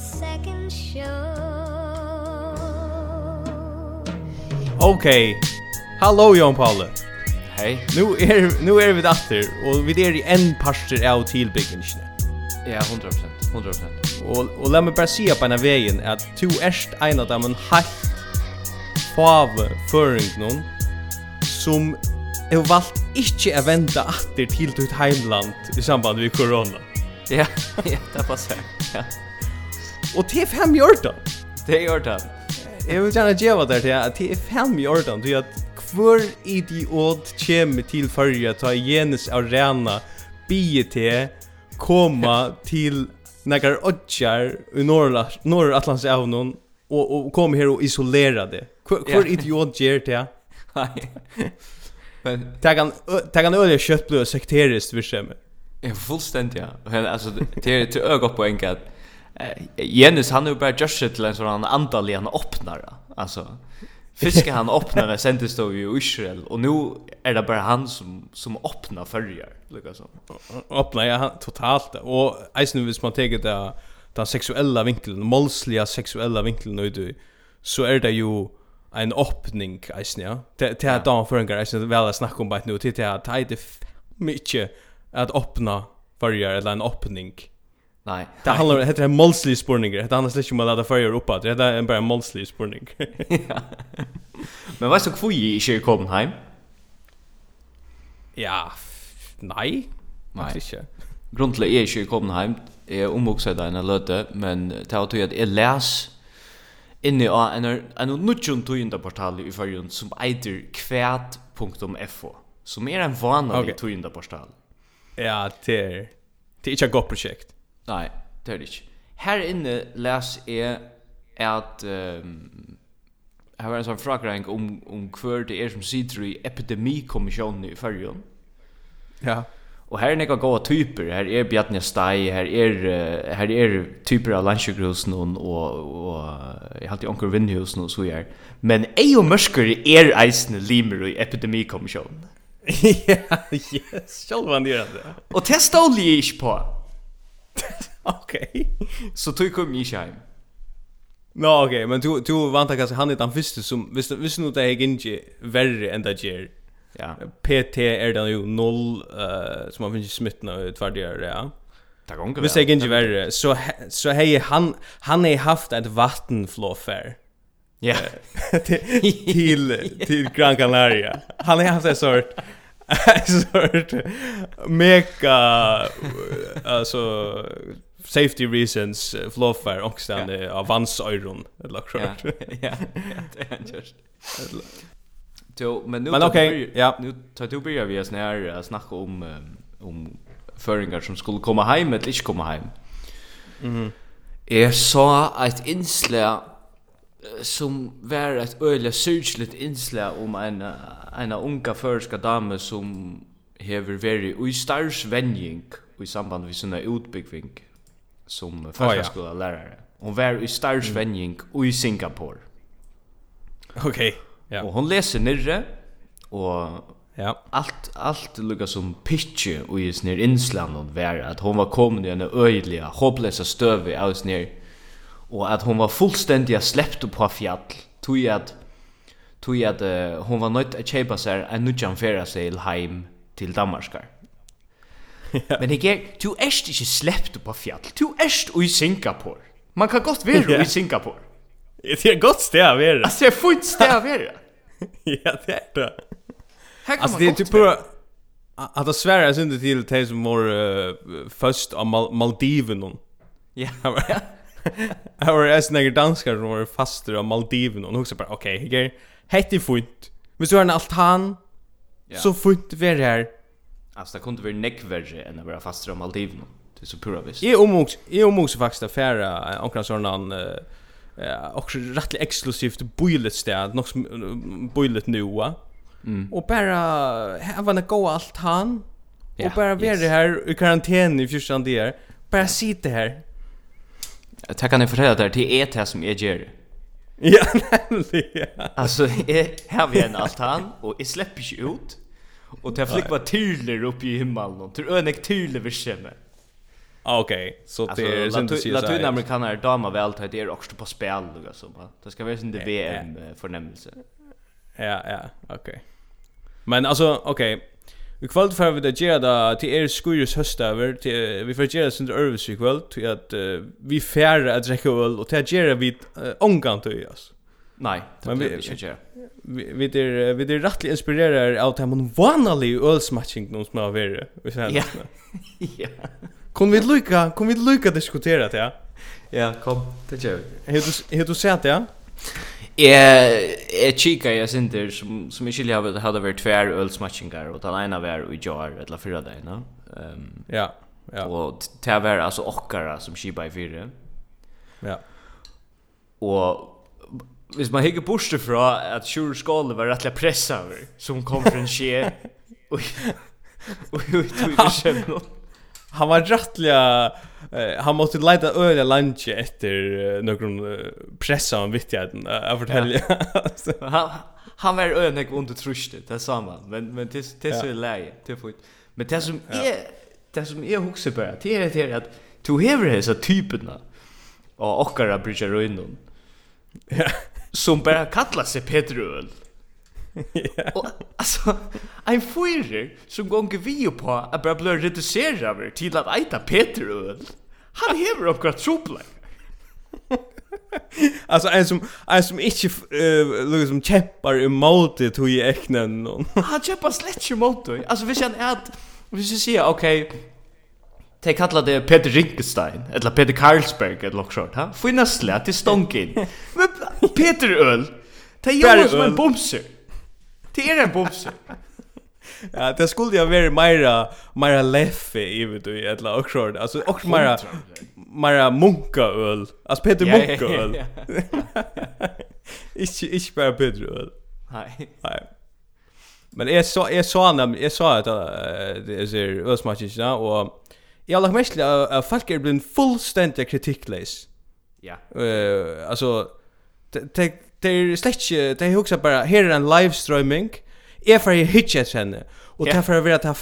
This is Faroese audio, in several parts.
second show Okay. Hallo Jon Paul. Hei. Nu er nu er vi där og vi er i en parster av tilbyggingene. Ja, 100%. 100%. Og og la meg bara si på en veien at to erst en av dem halt fave føring noen som har valt ikke å vente atter til ditt heimland i samband med korona. Ja, ja, det passar. Ja. Og det er fem i orden. Det er i orden. Jeg vil gjerne gjøre det til at det er fem i orden, til at hver idiot kommer til førje ta Jenes arena bie til koma til nekar odjar i norra Norr-Atlants avnån og, og kom her og isolera det. Hver, hver idiot gjør det? Nei. Men tag han tag han öle kött blöd sekteriskt vi skämmer. Ja fullständigt ja. Alltså det är till öga på en. Jens han har ju bara just till en sån antal han öppnar alltså Fiske han öppnade sändes då i Israel och nu är det bara han som som öppnar följer lika så. Öppnar jag han totalt och i nu man tar det den sexuella vinkeln, målsliga sexuella vinkeln nu så är det ju en öppning ens ja. Det det är då för en grej så väl att snacka om bara nu till att ta det mycket att öppna följer eller en öppning Nej. Det handlar om heter det målslig spurning. Det handlar slik om att ladda färger uppåt. Det är bara en målslig spurning. Men vad så kvui i kyrk kom hem? Ja, nej. Nej. Inte. Grundlig är ikke kom hem. Jag omvuxade där en løte, men det var tog at jeg les inni av en en nutjon tujunda portal i förgrund som eitir kvæt.fo, som er en vanlig okay. tujunda portal. Ja, det är det är ett gott projekt. Nei, det er det ikke. Her inne les jeg at um, her var en sånn fragreng om, om hver det er som sitter i epidemikommisjonen i Førjøen. Ja. Og her er nekka gode typer. Her er Bjarni Stai, her er, uh, her er typer av landsjukhusen og, og, og jeg halte onker vindhusen og så her. Men ei og mørsker er eisne limer i epidemikommisjonen. ja, yes, sjálvan gjør det. Og testa olje ikke på. Okej. Så tog kom ni hem. Nå, no, okej, men du du vant kanske han är den första som visst visst nu det är inte värre än det ger. Ja. PT är det ju noll eh som man finns smittna i tvärdiga, ja. det Ta gång. Visst är inte värre. Så så hej han han har haft ett vattenflåfär. Ja. till till Gran Canaria. Han har haft en sort sort mega alltså safety reasons fluffar och stannar av vans öron eller klart. Ja, ja, det är just. Jo, men nu Men okej, ja. Nu tar du börjar vi snär snacka om om föringar som skulle komma hem eller inte komma hem. Mhm. Är så sa ett inslag som var ett öliga syrligt inslag om en en unga förska dame som hever veri i stars venjing i samband med sina utbyggving som förskola lärare. Hon var i stars venjing i Singapore. Okej. Okay. Ja. Och hon läser nere och Ja. Allt allt lukar som pitche och i snär insland og var att hon var kommen i en öjliga hopplösa stöve av snär og at hon var fullständigt släppt på fjall tog at tog at uh, hon var nødt att köpa seg en nutjan färasail hem till Danmarkar. Men jag du är ikke släppt på fjall Du är i Singapore. Man kan godt være ja. i Singapore. Det är gott stäv är det. Altså, det er fullt sted å være. Ja, det är det. Her kan Alltså det är typ på att det svärar synd till till som var uh, först av Mal Maldiven. Ja, ja. Jag var en snägger danskar som var fastur av Maldiven och också bara okej, okay, här hette fint. Men så har en altan. Ja. Så fint vi är här. Alltså det kunde vara neckverge än att vara fastur av Maldiven. Det är så pura visst. Jag omogs, jag omogs faktiskt att färra omkring sådana uh, uh, också rätt exklusivt boilet sted, något som boilet nu. va? Mm. Och bara här var det gå allt han. Ja, och bara vara yes. här i karantän i 14 dagar. Bara sitta här Jag kan jag fortælla där till är det som jag gör. Ja, nämligen. Alltså, jag har vi en altan och jag släpper inte ut. Och det flickar tyrler upp i himmelen. Till önek tyrler vid skimmer. Okej, så det är sånt att säga. Latinamerikaner damer väl tar det också på spel och så va. Det ska vara sin det VM förnämelse. Ja, ja, okej. Men alltså okej, Vi kvöld för vi det gärda till er skurjus höstöver till vi får gera sin örvis i kvöld till att uh, vi färra att dräcka öl och till att við vi uh, ångan till oss. Nej, det blir vi inte Vi vi är vi är rättligt inspirerade av den hon vanlig ölsmatching någon som har varit Vi sen. Ja. Ja. Kom vi lucka, kom vi lucka diskutera det. Ja, kom. Det gör vi. Hur du hur du det? Jeg, jeg kikar jeg sinter som, som ikke lige hadde vært tver ølsmatchingar, og den ene var i jar, eller fyra deg, no? Um, ja, ja. Og det var altså okkara som kipa i fyrre. Ja. Og hvis man hikker borste fra at Sjur Skåle var rettelig pressa over, som kom fra en skje, og, og, og, og, og, og, han var rättliga eh, han måste leta öliga lunch efter uh, någon uh, pressa om viktigheten uh, att fortälja. Ja. han, han var öliga under trustet, det sa man. Men, men det, det så är läge, det får. Men det som ja. är, det som är huxar bara, det är det att du har dessa typerna och åkara bridge runt Ja. som bara kallar sig Peter Och alltså en fyrer som gånger vi på att bara bli reducerad över till att äta Peter öl. Han hever uppgått troplar. alltså en som en som inte uh, liksom kämpar emot det tog i äcknen. han kämpar slett emot det. Alltså vi känner att vi ska se okej okay, Te kallar det Peter Rinkestein eller Peter Carlsberg, eller något sånt, ha? Finnas slä till stången. Men Peter Öl, te gör som en bomser. Det är en bumse. Ja, det skulle jag vara mera mera leffe i vet du eller också. Alltså också mera mera munkaöl. Alltså Peter yeah, munkaöl. Ich ich bei Peter öl. Nej. Nej. Men jag så jag så han jag sa att det är så ösmatch inte och jag har mest att folk är blivit fullständigt kritiklös. Ja. Eh alltså det det er slett det är också bara här är en livestreaming, jeg får hitje et henne, og yeah. det er for å være det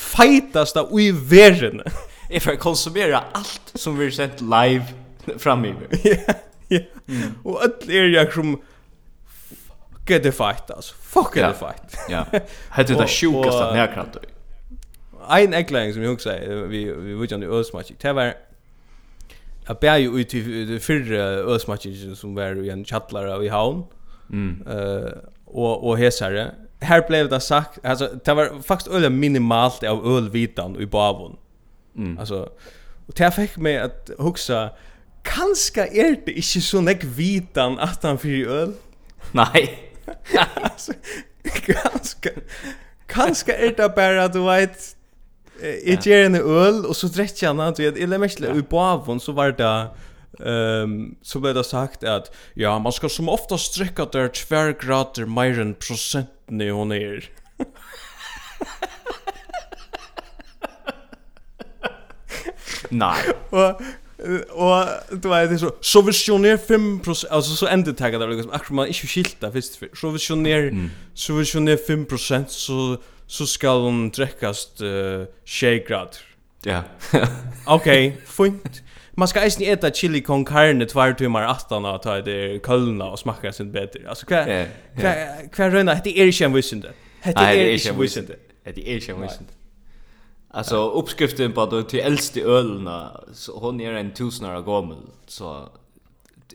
i världen jeg får konsumera allt som vi sett live framme Ja, ja. Og alt er jeg som, fuck er fight, alltså Fuck er fight. Ja, hade det sjukaste at nærkrant du. Ein eklæring som jeg hugsa vi, vi vet ju om det det var, Jeg bæg jo ut i fyrre øsmatchen som var i en kjattlara i havn. Mm Mm. Och och hesare. Här blev det sagt alltså det var faktiskt öle minimalt av ölvitan i bavon. Mm. Alltså och det fick mig att huxa kanske är det inte så näck vitan att han för öl. Nej. alltså Kanske är det bara du vet Jag ger en öl och så dricker han att jag eller mest i bavon så var det Ehm så blev det sagt att ja, man ska som ofta sträcka där tvär grader mer än procenten i hon är. Nej. Och och du vet det så så visioner 5 alltså så ändå tagar det liksom akkurat man inte skilta först för så visioner mm. så visioner 5 så så ska hon dräckas uh, shake grad. Ja. Okej, fint man ska äta äta chili con carne tvär timmar aftan och ta det kölna och smaka sin bättre. Alltså kvar kvä kvä kvar röna det är inte en vissende. Det är inte en vissende. Det är inte en vissende. Alltså uppskriften på det till äldste ölna så hon är en tusenårig gammal så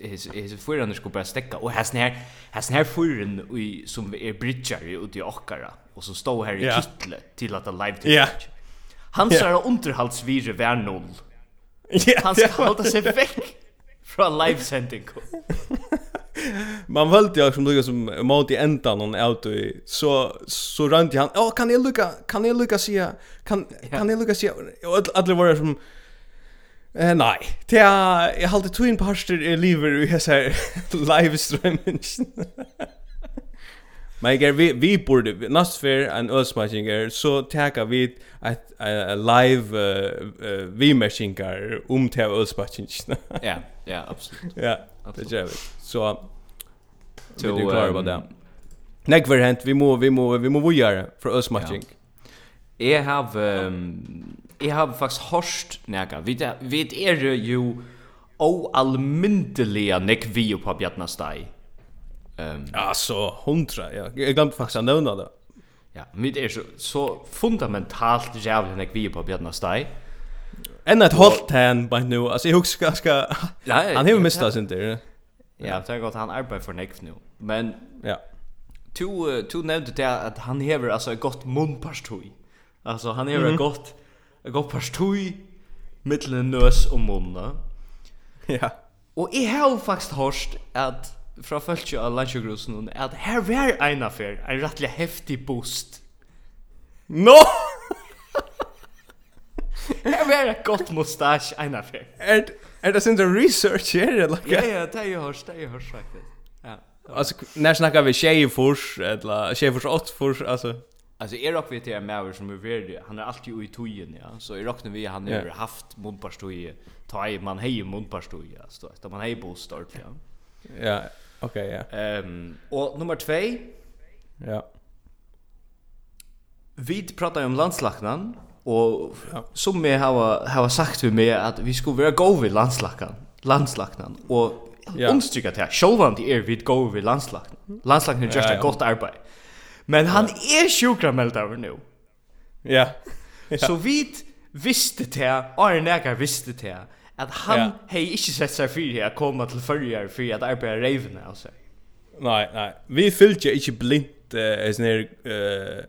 his his fyrran skulle bara stäcka och här snär här snär fyrran i som vi är bridger ute i Akkara och så står här i kittle till att live till. Yeah. Han sa yeah. underhållsvire noll Han ska hålla sig väck från livesändning. Man valde jag som lukar som mot i ändan någon auto i så så rant han. Ja, kan jag lucka kan jag lucka se kan kan jag lucka se och alla var som Eh nej, det är jag håller två in på harster lever i här live streaming. Men jag vi vi borde nasfer en ölsmaskinger så täcka vi ett live uh, uh, vi maskinger om till ölsmaskinger. Ja, ja, absolut. Ja, det gör vi. Så så vi klarar vad det. Näck för hänt vi må vi må vi må vad göra för ölsmaskning. Jag har um, jag har faktiskt hörst näka. Vi vi är ju o almindeliga näck vi på Bjartnastai. Ehm ja så hundra ja. Jag glömde faktiskt att nämna det. Ja, mitt är så så fundamentalt jävligt när vi på Björn Stai. Än ett hållt han by nu. Alltså jag huskar ska han har missat sin där. Ja, det går han arbetar för next nu. Men ja. Tu tu nämnde det att han har alltså ett gott munpastoj. Alltså han har ett gott ett gott pastoj mellan nös och munna. Ja. Och jag har faktiskt hört att fra fölkje av Landsjögrusen at her var en affær, en rettelig heftig boost. No! her var et godt mustache en affær. Er, er det sin research her? Eller? Ja, ja, det er jo hørs, det er jo hørs faktisk. Ja. Alltså när snackar vi tjejer fors eller tjejer fors åt fors alltså Alltså är rock vet jag mer som är värd han är alltid i tojen ja så i rockna vi han har yeah. haft munparstoje ta i man hej mundparstoj, ja. Så att man hej bostad, ja. Ja, Okej, ja. Ehm och nummer 2. Ja. Vi pratar om landslagnan och ja. som vi har har sagt till mig att vi skulle vara go vid landslagnan. Landslagnan och ja. understryka det här. Självan det är vi go vid landslagnan. Landslagnan gör ett gott arbete. Men han är sjukrameld över nu. Ja. Så vi visste det, och när jag visste det at han ja. hei inte sett sig för koma til fyrir förjar at arbeida reivene Raven seg. Nej, nej. Vi fyllde inte blint eh uh, sån här eh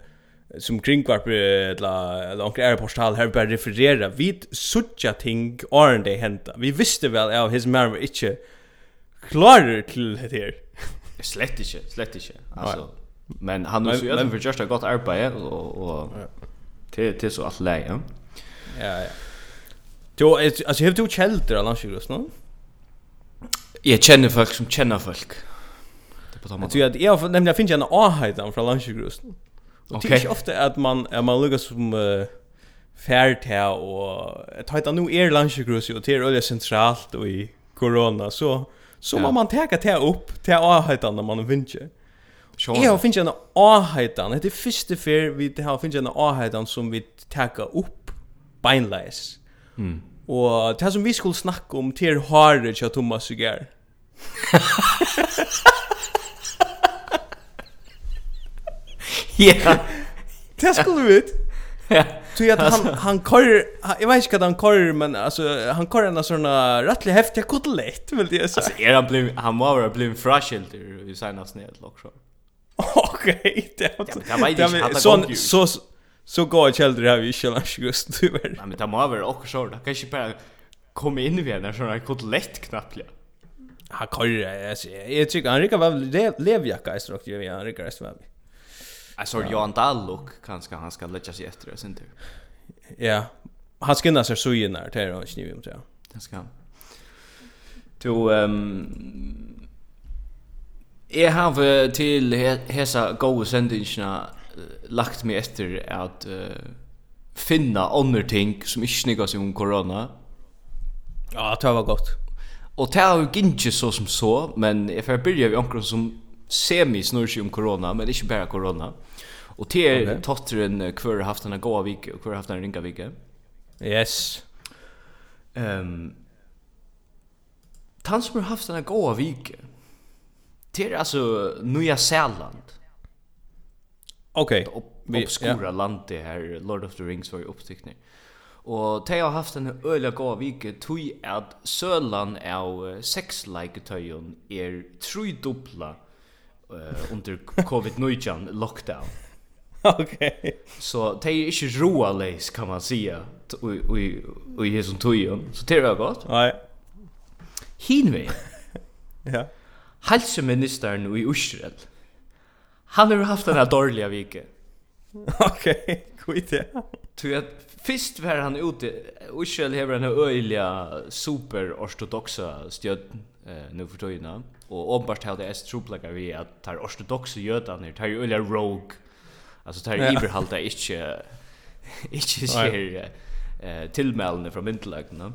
som kringvarp eller eller onkel är portal här bara referera vi sucha ting or det hända. Vi visste väl av his memory inte klarar till det här. Slett inte, slett Altså Alltså men han har ju men, för just gott arbete og, og til, til så alt läge. Ja ja. Jo, alltså har du källor annars ju nu? Jag känner folk som känner folk. Det på att jag jag nämligen finns jag en ahajt från Landsgrus. Och det är ofta att man är man lukas som uh, färd här och att hajta nu är Landsgrus och det är öliga centralt och i corona så så ja. man täcka det upp till ahajtan när man finns. Jag har finns en ahajtan. Det är första för vi har finns en ahajtan som vi tar upp beinleis. Mm. Och det som vi skulle snacka om til Harry och Thomas Sugar. Ja. Det skulle vi vet. Ja. Så att han han kör jag vet inte vad han kör men alltså han kör en sån rättlig häftig kotelett vill det säga. Alltså är han blev han var blev frashilder i senaste ned också. Okej, det. Ja, men det var inte så så Så går jag källor här vi kör lunch just du vet. Nej men det må över och så Det kan Kanske bara komma in i den sån här kotlett knappliga. Han kör alltså jag tycker han rikar väl levjacka i strock ju han rikar så väl. Jag såg Johan Dallok kanske han ska lägga sig efter det sen tur. Ja. Han skinnar sig så ju när det är och sniv mot det. Det ska han. Du ehm Jeg har til hesa gode eh, lagt mig efter att uh, finna andra ting som inte snyggas sig om corona. Ja, det var gott. Och det har ju inte så som så, men jag får börja vid omkring som semi snurr sig om corona, men inte bara corona. Och det är okay. totteren kvar haft en goa vik och kvar haft en ringa vik. Yes. Um, han som har haft en goa vik, det är alltså Nya Zeeland. Okej. Okay. Vi Op, landet här Lord of the Rings var ju uppstickning. Och de har haft en öliga god vike tui at sölan av sexleiketøyen er trui dupla uh, under COVID-19 lockdown. Okej. Så de är ju roa kan man säga sia, i som tøyen. Så det är gott. Nej. Hinvei. ja. Hälsoministern i Israel Han har haft den här dåliga vike. Okej, skit det. Tu att först var han ute och själv har han öliga super ortodoxa stjärn eh nu för tiden och uppenbart hade det truplekar vi att tar ortodoxa jötarna tar ju öliga rogue. Alltså tar ju halta inte inte ser eh tillmälande från myndigheterna.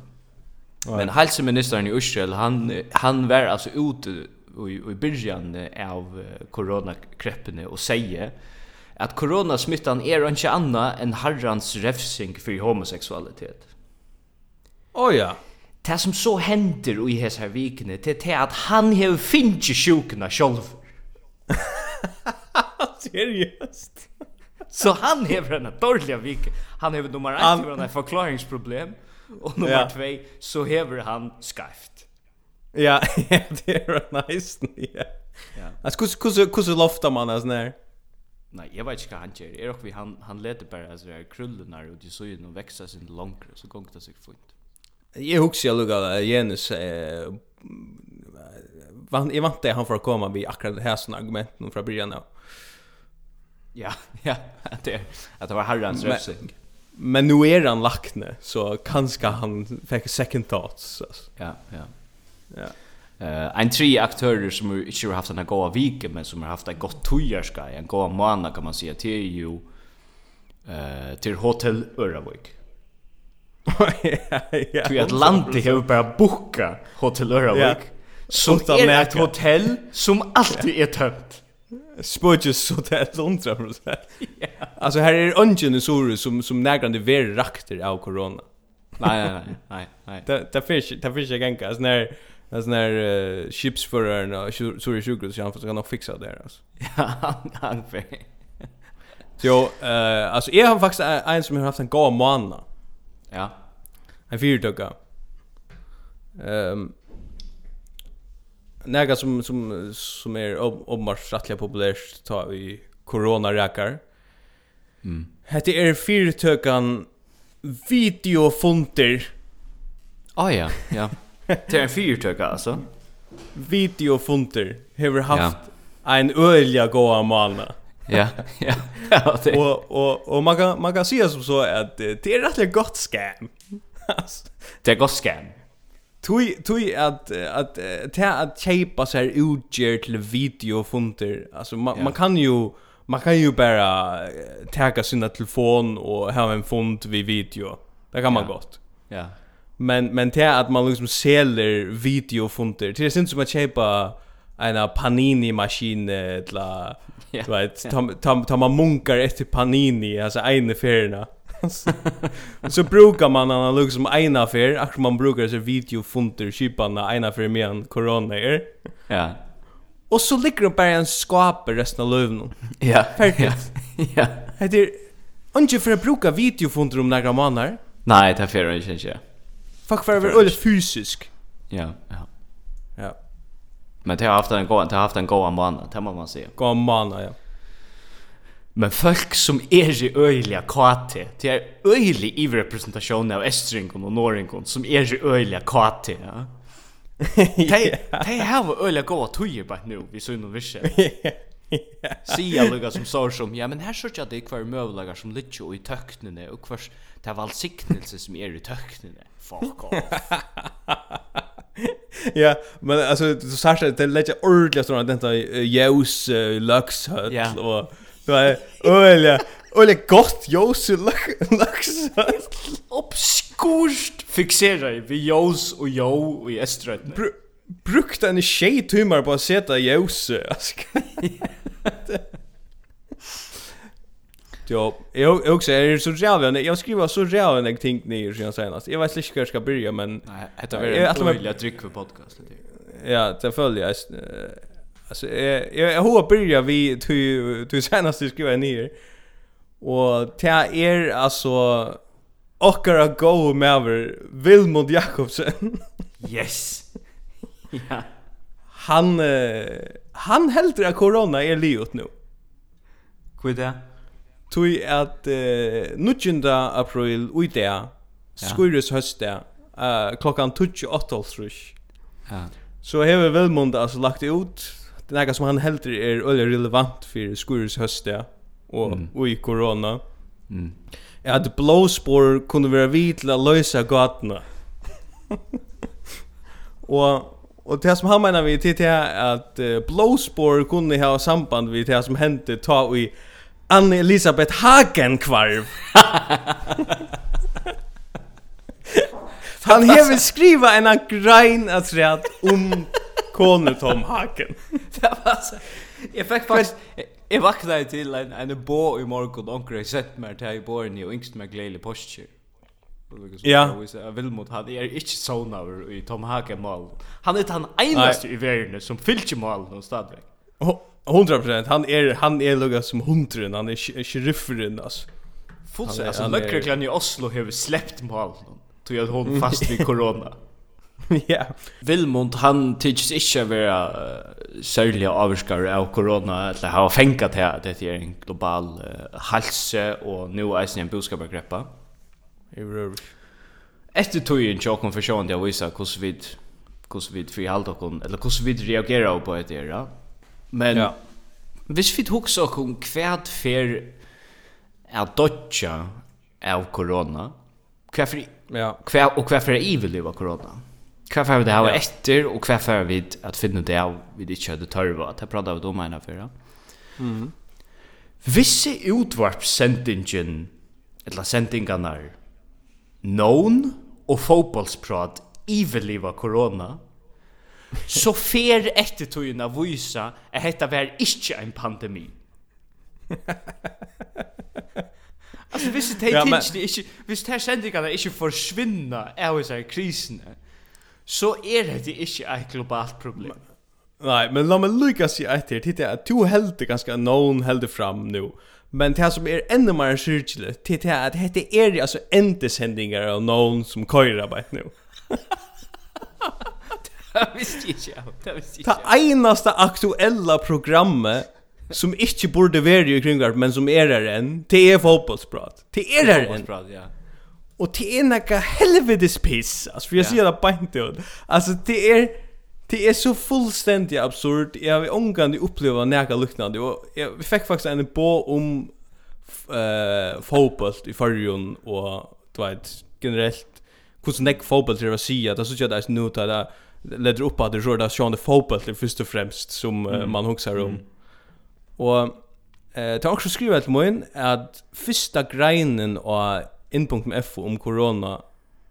Men hälsoministern i Israel han han var alltså ute i, i början av corona kreppen och säger att at koronasmittan er ikke anna enn herrans refsing for homoseksualitet. Å oh, ja. Det som så hender i hese her vikene, det er at han hever finnes sjukene sjolv. Seriöst? så han hever en dårlig vik. Han hever nummer 1, han hever en forklaringsproblem. Og nummer 2, så hever han skarft. Ja, det är nice. Ja. Ja. Kus kus kus loftar man alltså när. Nej, jag vet inte vad han gör. Är också vi han han leder bara as där krullarna och det så ju nog växer sin långt så går det sig fint. Jag husar jag lugga Jens eh van jag vant det han får komma vi akkurat här såna argument nu från början då. Ja, ja, det att det var Harrans rösing. Men nu är han lackne så kanske han fick second thoughts. Ja, ja. Ja. Eh en tre aktörer som inte har haft en goda vecka men som har haft ett gott tojarska, en goda månad kan man säga till ju eh till hotell Öravik. ja. Du att landet har bara boka hotell Öravik. Ja. Som är ett hotell som alltid är tömt. Spurges så det är hundra procent. Alltså här är ungen i Soru som, som nägrande verrakter av corona. nej, nej, nej. nej. Det, det finns inte gänga. Alltså när Alltså när uh, chipsföraren och Suri Shukrus så han får nog fixa det alltså. Ja, han för. Så eh alltså jag har faktiskt en som har haft en god månad. Ja. En fyrtöka. Ehm um, Näga som som som är uppenbart rättliga populärt ta i corona räkar. Mm. Hette är fyrtökan videofonter. Ah ja, ja. Det är en fyrtöka alltså. Videofunter har haft ja. en öliga goa malna. Ja, ja. och och och man kan man kan säga som så att det är rätt gott scam. det är gott scam. Tui tui at at ta at chepa sig utger till videofunter. Alltså man ja. man kan ju man kan ju bara ta sin telefon och ha en font vid video. Det kan man ja. gott. Ja, Men men det att man liksom säljer videofunter. Det syns som att köpa en panini maskin eller yeah. du vet ta ta ta man munkar efter panini alltså en affärerna. så brukar man annan liksom en affär, att man brukar så videofunter köparna en affär med en corona är. Ja. Och så ligger det bara en skap resten av löven. Ja. Perfekt. Ja. Det är inte för att bruka videofunter om några månader. Nej, det är för inte. Fuck för över öle fysisk. Ja, ja. Ja. Men det har haft en god, det har haft en god månad, det må man säga. God månad, ja. Men folk som är i öjliga KT, det är öjlig i representation av Estringkon och Norringkon som är i öjliga KT, ja. Det det har öliga öjliga goda tojer bara nu, vi så inom visst. Sia lukka som sår som, ja, men her sørger jeg det hver møvelager som ligger i tøknene, og hver, det er valgsiktelse som er i tøknene. Fuck off. ja, men alltså du sa att det lägger ordentligt sådana denta ljus lux och det var öliga öliga gott ljus lux obskurst fixera vi ljus och jo och i estret. brukt en tjej timmar på att sätta ljus. Alltså. Jo, jag jag också är så jävla jag skriver så jävla en ting ner sen senast. Jag vet inte hur jag ska börja men nej, det är väl att trycka för podcast lite. Ja, det följer jag alltså jag jag hoppas börja vi till till senast skriva ner. Och det är alltså Okkara go med Vilmund Jakobsen. yes. ja. Han han helt corona är liot nu. Kvida. Tui at uh, 19. april i ja. skurris høstdag, uh, klokkan 28.30. Ja. Så hever Velmund altså lagt ut, det er noe som han heldur er øyelig relevant for skurris høstdag, og, mm. og i korona. Mm. At blåspår kunne være vi til å løse gatene. og Og det som han menar vi til det er at uh, blåspår kunne ha samband vi det som hendte ta i Anne Elisabeth Hagen kvarv. Han hever skriva en grein at säga um om Kone Tom Hagen. det var så. Jag fick faktiskt jag vaknade till en en bo i morgon och onkel sett mig till i borgen och yngst mig glädje posture. Ja. Jag vill mot han är inte sån över i Tom Hagen mål. Han är han enaste i världen som fyllde mål någonstans. Och 100% han är han är lugg som hundren han är sheriffen alltså. så alltså lökreklan i Oslo har släppt mål. Tog jag hon fast vid corona. Ja. Vilmund han tycks inte vara särskilt avskar av corona eller ha fängat här det är en global halse och nu är det en boskapargreppa. I rör. Efter tog ju en chock konfession där det sa hur vi hur vi allt och eller hur vi reagerar på det där. Men ja. hvis vi tok så om kvært fer er dodja av korona, hva for, ja. hva, og hva for er ivelig av korona? Hva for er det her ja. etter, og hva for er vi at finne det av vi ikke hadde tørva, prata jeg pratet meina dem ja. før. Mm. Visse utvarpsendingen, eller sendingene, known og fotbollsprat ivelig av korona, så fer etter tøyna vysa at hetta var ikkje ein pandemi. Alltså hvis det ja, men... ikkje, hvis det her sendingene ikke forsvinner av disse krisene, så er det ikkje ett globalt problem. Men, nei, men la meg lykke si etter, titta at to helder ganska, noen helder fram nu, men det som är ännu mer syrkjelig, titta at är alltså inte endesendinger av noen som køyrer arbeid nu. Det einaste aktuella programmet som inte borde vara i kringar men som är där än, det är fotbollsprat. Det är där än. ja. Och det är några helvetes piss. Alltså för jag ser det på inte. Alltså det är Det är så fullständigt absurd. Jag har omgående upplevt några liknande och jag fick faktiskt en på om eh fotboll i förrjun och du vet generellt hur snäck fotboll det var sig att så jag där nu där leder upp att det rör där Sean the Fopel det först och främst som uh, man huxar om. Mm. Och eh uh, tar också skriva till mig att första greinen och in.f om corona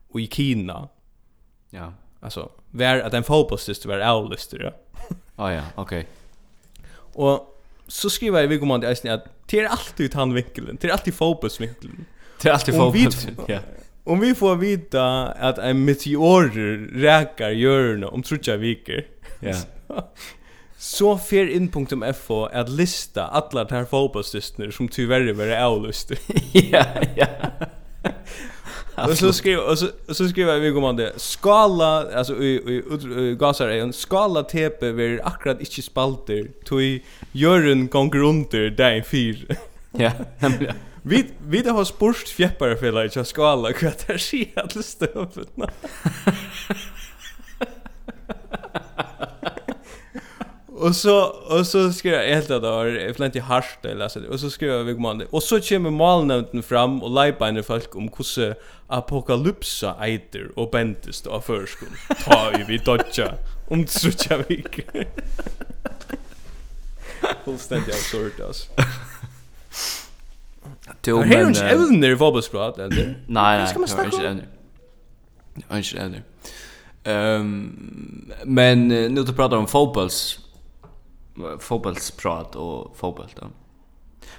och i Kina. Ja. Alltså, var att en fotbollsist var äldst ja. Ah ja, okej. Och så skriver jag vi kommer att det är alltid han vinkeln. Det är alltid fotbollsvinkeln. Det är alltid fotbollsvinkeln. Ja. Om vi får vita att en meteor räkar jorden om trutja viker. Ja. Så fer in .fo att lista alla de här fotbollsstystner som tyvärr bara avluster. ja, ja. Och så skriver och så och så skriver vi kommande skala alltså i i gasar en skala tepe ver akkurat inte spalter tog jörn gånger under där fyr. ja, nämligen. Vi vi det har spurst fjäppare för att jag ska alla kvätta sig att stövet. Och så och så skrev jag helt att det var flent i harst eller så och så skrev jag vi man och så kommer malnämnden fram och lejpar folk om hur apokalypsa eiter och bentest av förskon ta ju vi dodja om så tjavik fullständigt absurd alltså Jo, men... Her er jo ikke evner i fotbollsprat, eller? Nei, nei, det er ikke evner. Det er ikke evner. Um, men nu du pratar om fotbolls fotbollsprat och fotboll då.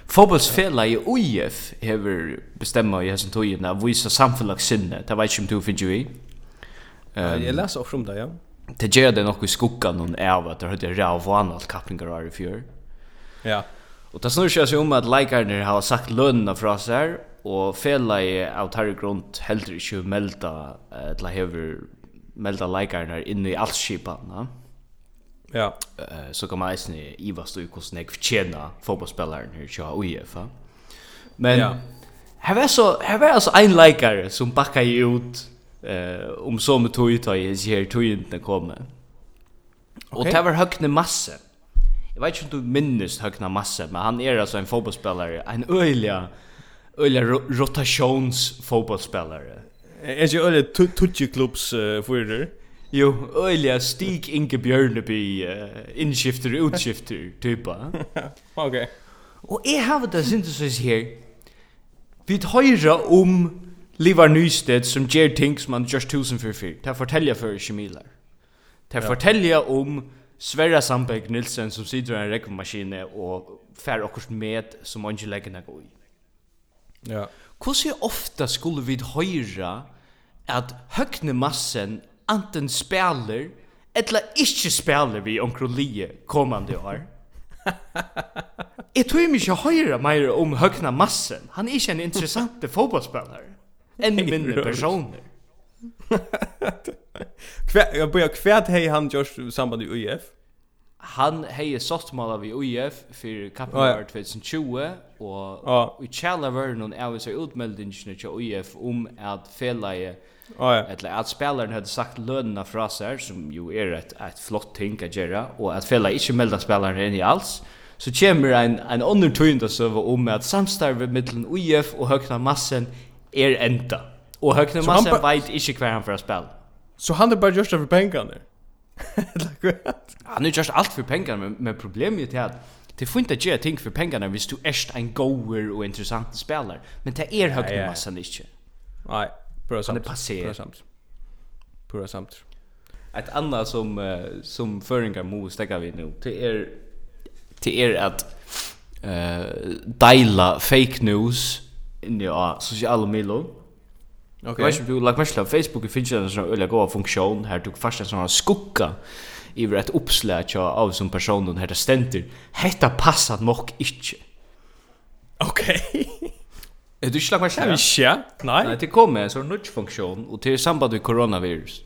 Fotbollsfälla i UIF hever bestämma i hessen tojen att visa samfällagssinne. Det var inte om du finner ju i. Um, jag läser också om det, ja. Det gör det nog i skuggan någon av att det hade räv och annat kappningar i fjör. Ja. Og det snurrar seg om at likarna har sagt lönerna fra seg, og felai av tarri grunn heldur ikkje melda til uh, hever melda leikarnar inn i allt skipan ja. Uh, så kan man eisne iva stå i hvordan jeg fortjena fotballspillaren her kja uefa men ja. her var så her var altså ein leikar som bakka i ut uh, om så med tog ut i jeg sier tog og okay. det var høgne masse. Jag vet inte om du minns Högna Masse, men han är alltså en fotbollsspelare, en öliga öliga rotations fotbollsspelare. Är ju öliga tutje klubs förder. Jo, öliga Stig Inge Björneby inskifter och utskifter typa. Okej. Och är har det synthesis här. Vi höjer om Livar Nystedt som ger ting som han just tusen för fyr. Det fortäljer för Kjemilar. Det fortäljer om Sverre Sandberg Nilsen som sitter i en rekvmaskine og fær okkurs med som ikke legger noe i. Ja. Hvordan ofta skulle vi høyra at høgne massen anten spiller eller ikke spiller vi omkro lije kommande år? Jeg tror mig ikke høyra meir om høgne massen. Han er ikke en interessant fotballspelare. Enn mindre personer. Kvärt jag börjar kvärt hej han just samband i UF. Han hej softmala vi UF för World 2020 och i Challenger någon är så utmeldingen till UF om att fällaje Oh, ja. Eller att spelaren hade sagt lönerna fra seg, som jo er et, et flott ting å gjøre, og at fella ikke melda spelaren inn i alls, så kommer en, en undertøyende søve om at samstarve mellom UIF og Høgna Massen er enda. Och Högner Massen vet inte kvar han för att spela. Så han är bara just för pengarna. Han är just allt för pengarna, men problemet är att Det får inte göra ting för pengarna hvis du är en goer och intressant spelare. Men det är högre massan inte. Nej, pura samt. Han är Pura samt. Pura samt. Ett annat som, uh, som föringar må stäcka vi nu, det är, det är att uh, deila fake news in i ja, sociala medier. Okej. Okay. Jag vet inte, like mycket på Facebook finns det en sån öliga goda funktion här du fast en sån skugga i ett uppslag av som personen här det ständer. Hetta passat mock inte. Okej. Okay. Er du ikke lagt meg kjære? Ja, Nej. Nej, det kommer en sån nudge funktion och till samband med koronavirus.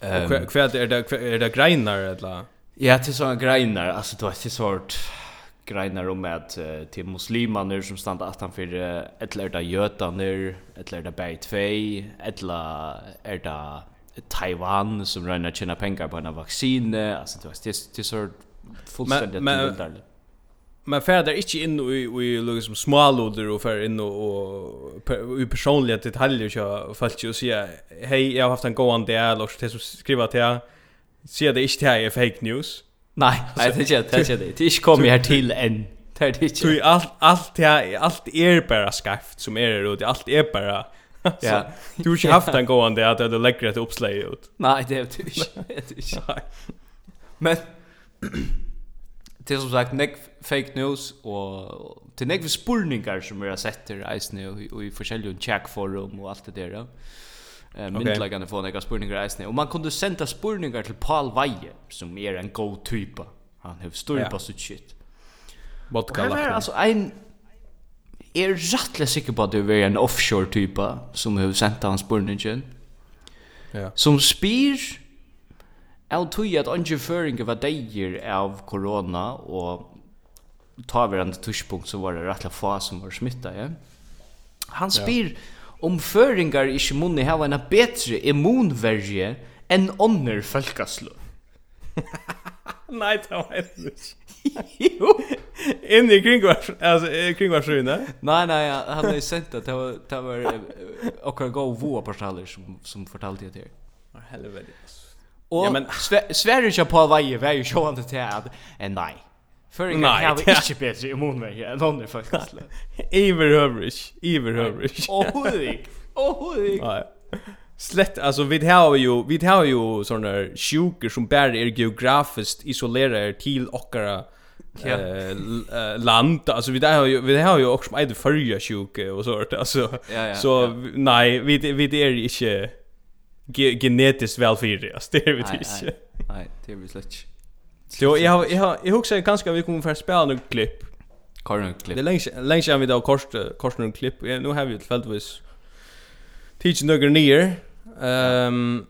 Um, og hva er det, är det, er eller? Ja, til såna greinar, alltså det var ikke Sort greinar om att uh, till muslimaner som standa attan för uh, eller är det jötaner eller är det bäi tvei eller är det Taiwan som rönar tjäna pengar på en vaccin alltså det är det är så fullständigt men men färdar inte in i i liksom småloder och för in och i personliga detaljer så fallt ju säga hej jag har haft en god dialog och så skriva till jag ser det inte här är fake news. Nei, nei, det er ikke det. Er det er ikke kommet her til enn. Det er det ikke. Tror allt allt jag allt är bara skaft som är det allt är bara Ja. Du har inte haft en gående att det lägger ett uppslag ut. Nej, det är det inte. Men det är som sagt nek fake news och till nek spurningar som vi har sett här i nu och i forskjellige checkforum och allt det där. Eh myndläggarna får några spurningar i Och man kunde sända spurningar till Paul Weije som är en god typ. Han har stor på sitt shit. Vodka lagt. Det alltså en är rättligt säker på att det är en offshore typa som har sänt hans spurningen. Ja. Som spyr Jeg tog at att angeføringer var dejer av corona och tar vi en tuschpunkt så var det rettelig få som var smittet, ja. Han spyr om føringar ikkje munni hava en betre immunverje enn ånder folkaslå. Nei, det var helt Jo! Inne i kringvars, altså, kringvarsruna? Nei, nei, han har sett at det var, det var okkar gå voa portaler som, som fortalte det her. Helvete. Og ja, men... Sverre på Veie var jo sjående til at, nei, Förringar har vi inte bättre immunverk än någon faktiskt. Iverhövrish, Oh, Åh, Oh, Åh, Nej. Slett alltså vi har ju vi har ju såna där sjuker som bara är geografiskt isolerade till ochkara ja. eh, land alltså vi har ju vi har ju också med förja sjuke och sånt alltså ja, ja, så ja. nej vi vi är inte ge genetiskt välfärdiga det är vi inte. Nej, det är vi slett. Så jag har jag har jag huxar kanske vi kommer för spela några klipp. Korn klipp. Det länge länge har vi då kort kort några klipp. Nu har vi ett fältvis teach några nier. Ehm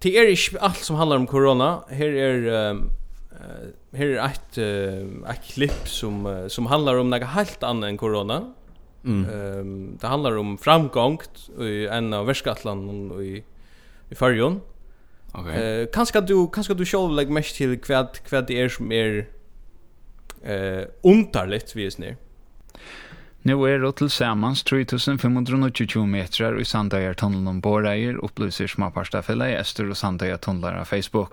Det är inte allt som handlar om corona. Här är um, här är ett uh, ett klipp som som handlar om något helt annat än corona. Mm. Um, det handlar om framgång i en av världsgatlan och i i Färjön. Okej. Okay. Eh, uh, kanske du kanske du själv lägger mest till kvad kvad det är som är eh underligt vis nu. Nu är det till sammans 3520 metrar i Sandajartunneln om Borreir upplyser småparstafella i Öster och Sandajartunnlar av Facebook.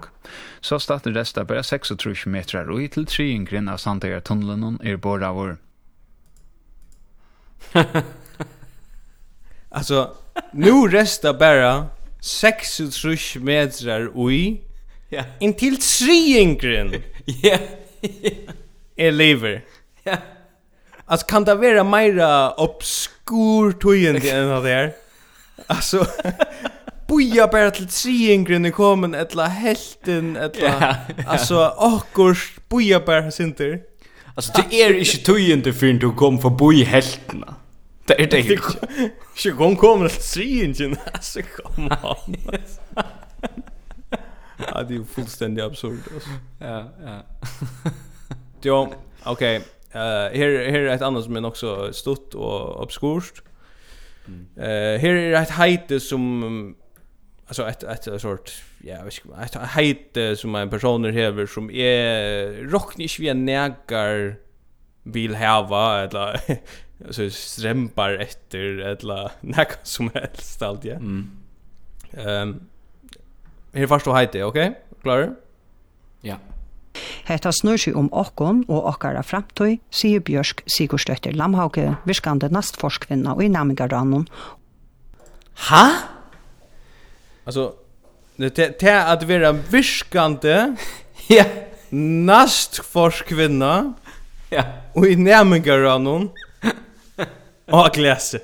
Så startar resta bara 36 metrar och i till triingren av Sandajartunneln är Borreir. alltså, nu resta bara 36 metrar ui. Ja. Yeah. Intill triingren. ja. Er lever. Ja. Alltså kan det vara mera obskur tøyende enn det er? Alltså, boja bara till triingren i komen etla helten, etla... Ja, ja. Alltså, akkurs, boja bara sinter. Alltså, det är inte tøyende förrän du kom förbi heltena. Det är det inte. Så gång kommer att se inte så kom on. Ja, det är fullständigt absurd alltså. Ja, ja. Jo, okej. Eh här här är ett annat som är också stort och obskurt. Eh här är ett heite som alltså ett ett sort ja, vet inte, ett hejte som en person häver som är rocknish vi nägar vill häva eller så strempar efter eller näka som helst allt ja. Mm. Ehm um, först då hejte, okej? Okay? Klar? Ja. Hetta snur seg om okkon og okkara framtøy, sier Bjørsk Sigurstøtter Lamhauke, virkande nastforskvinna og i Namigaranon. Ha? Alltså det er att vera viskande. ja. nastforskvinna ja. Och i Namigaranon. Och gläs.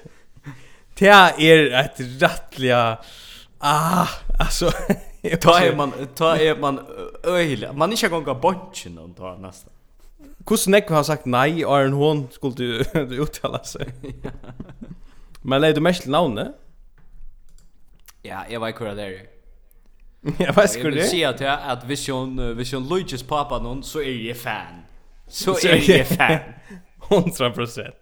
Det är ett rättliga ah alltså ta är man ta är man öjla. Man inte kan gå bunchen och ta nästa. Kus neck har sagt nej Iron Horn skulle du du uttala sig. Men lägger du mest navnet? Ja, jag vet hur det är. Jag vet hur det är. Jag vill säga att hvis hon, hvis hon Luigi's pappa någon så är jag fan. Så är jag fan. 100 procent.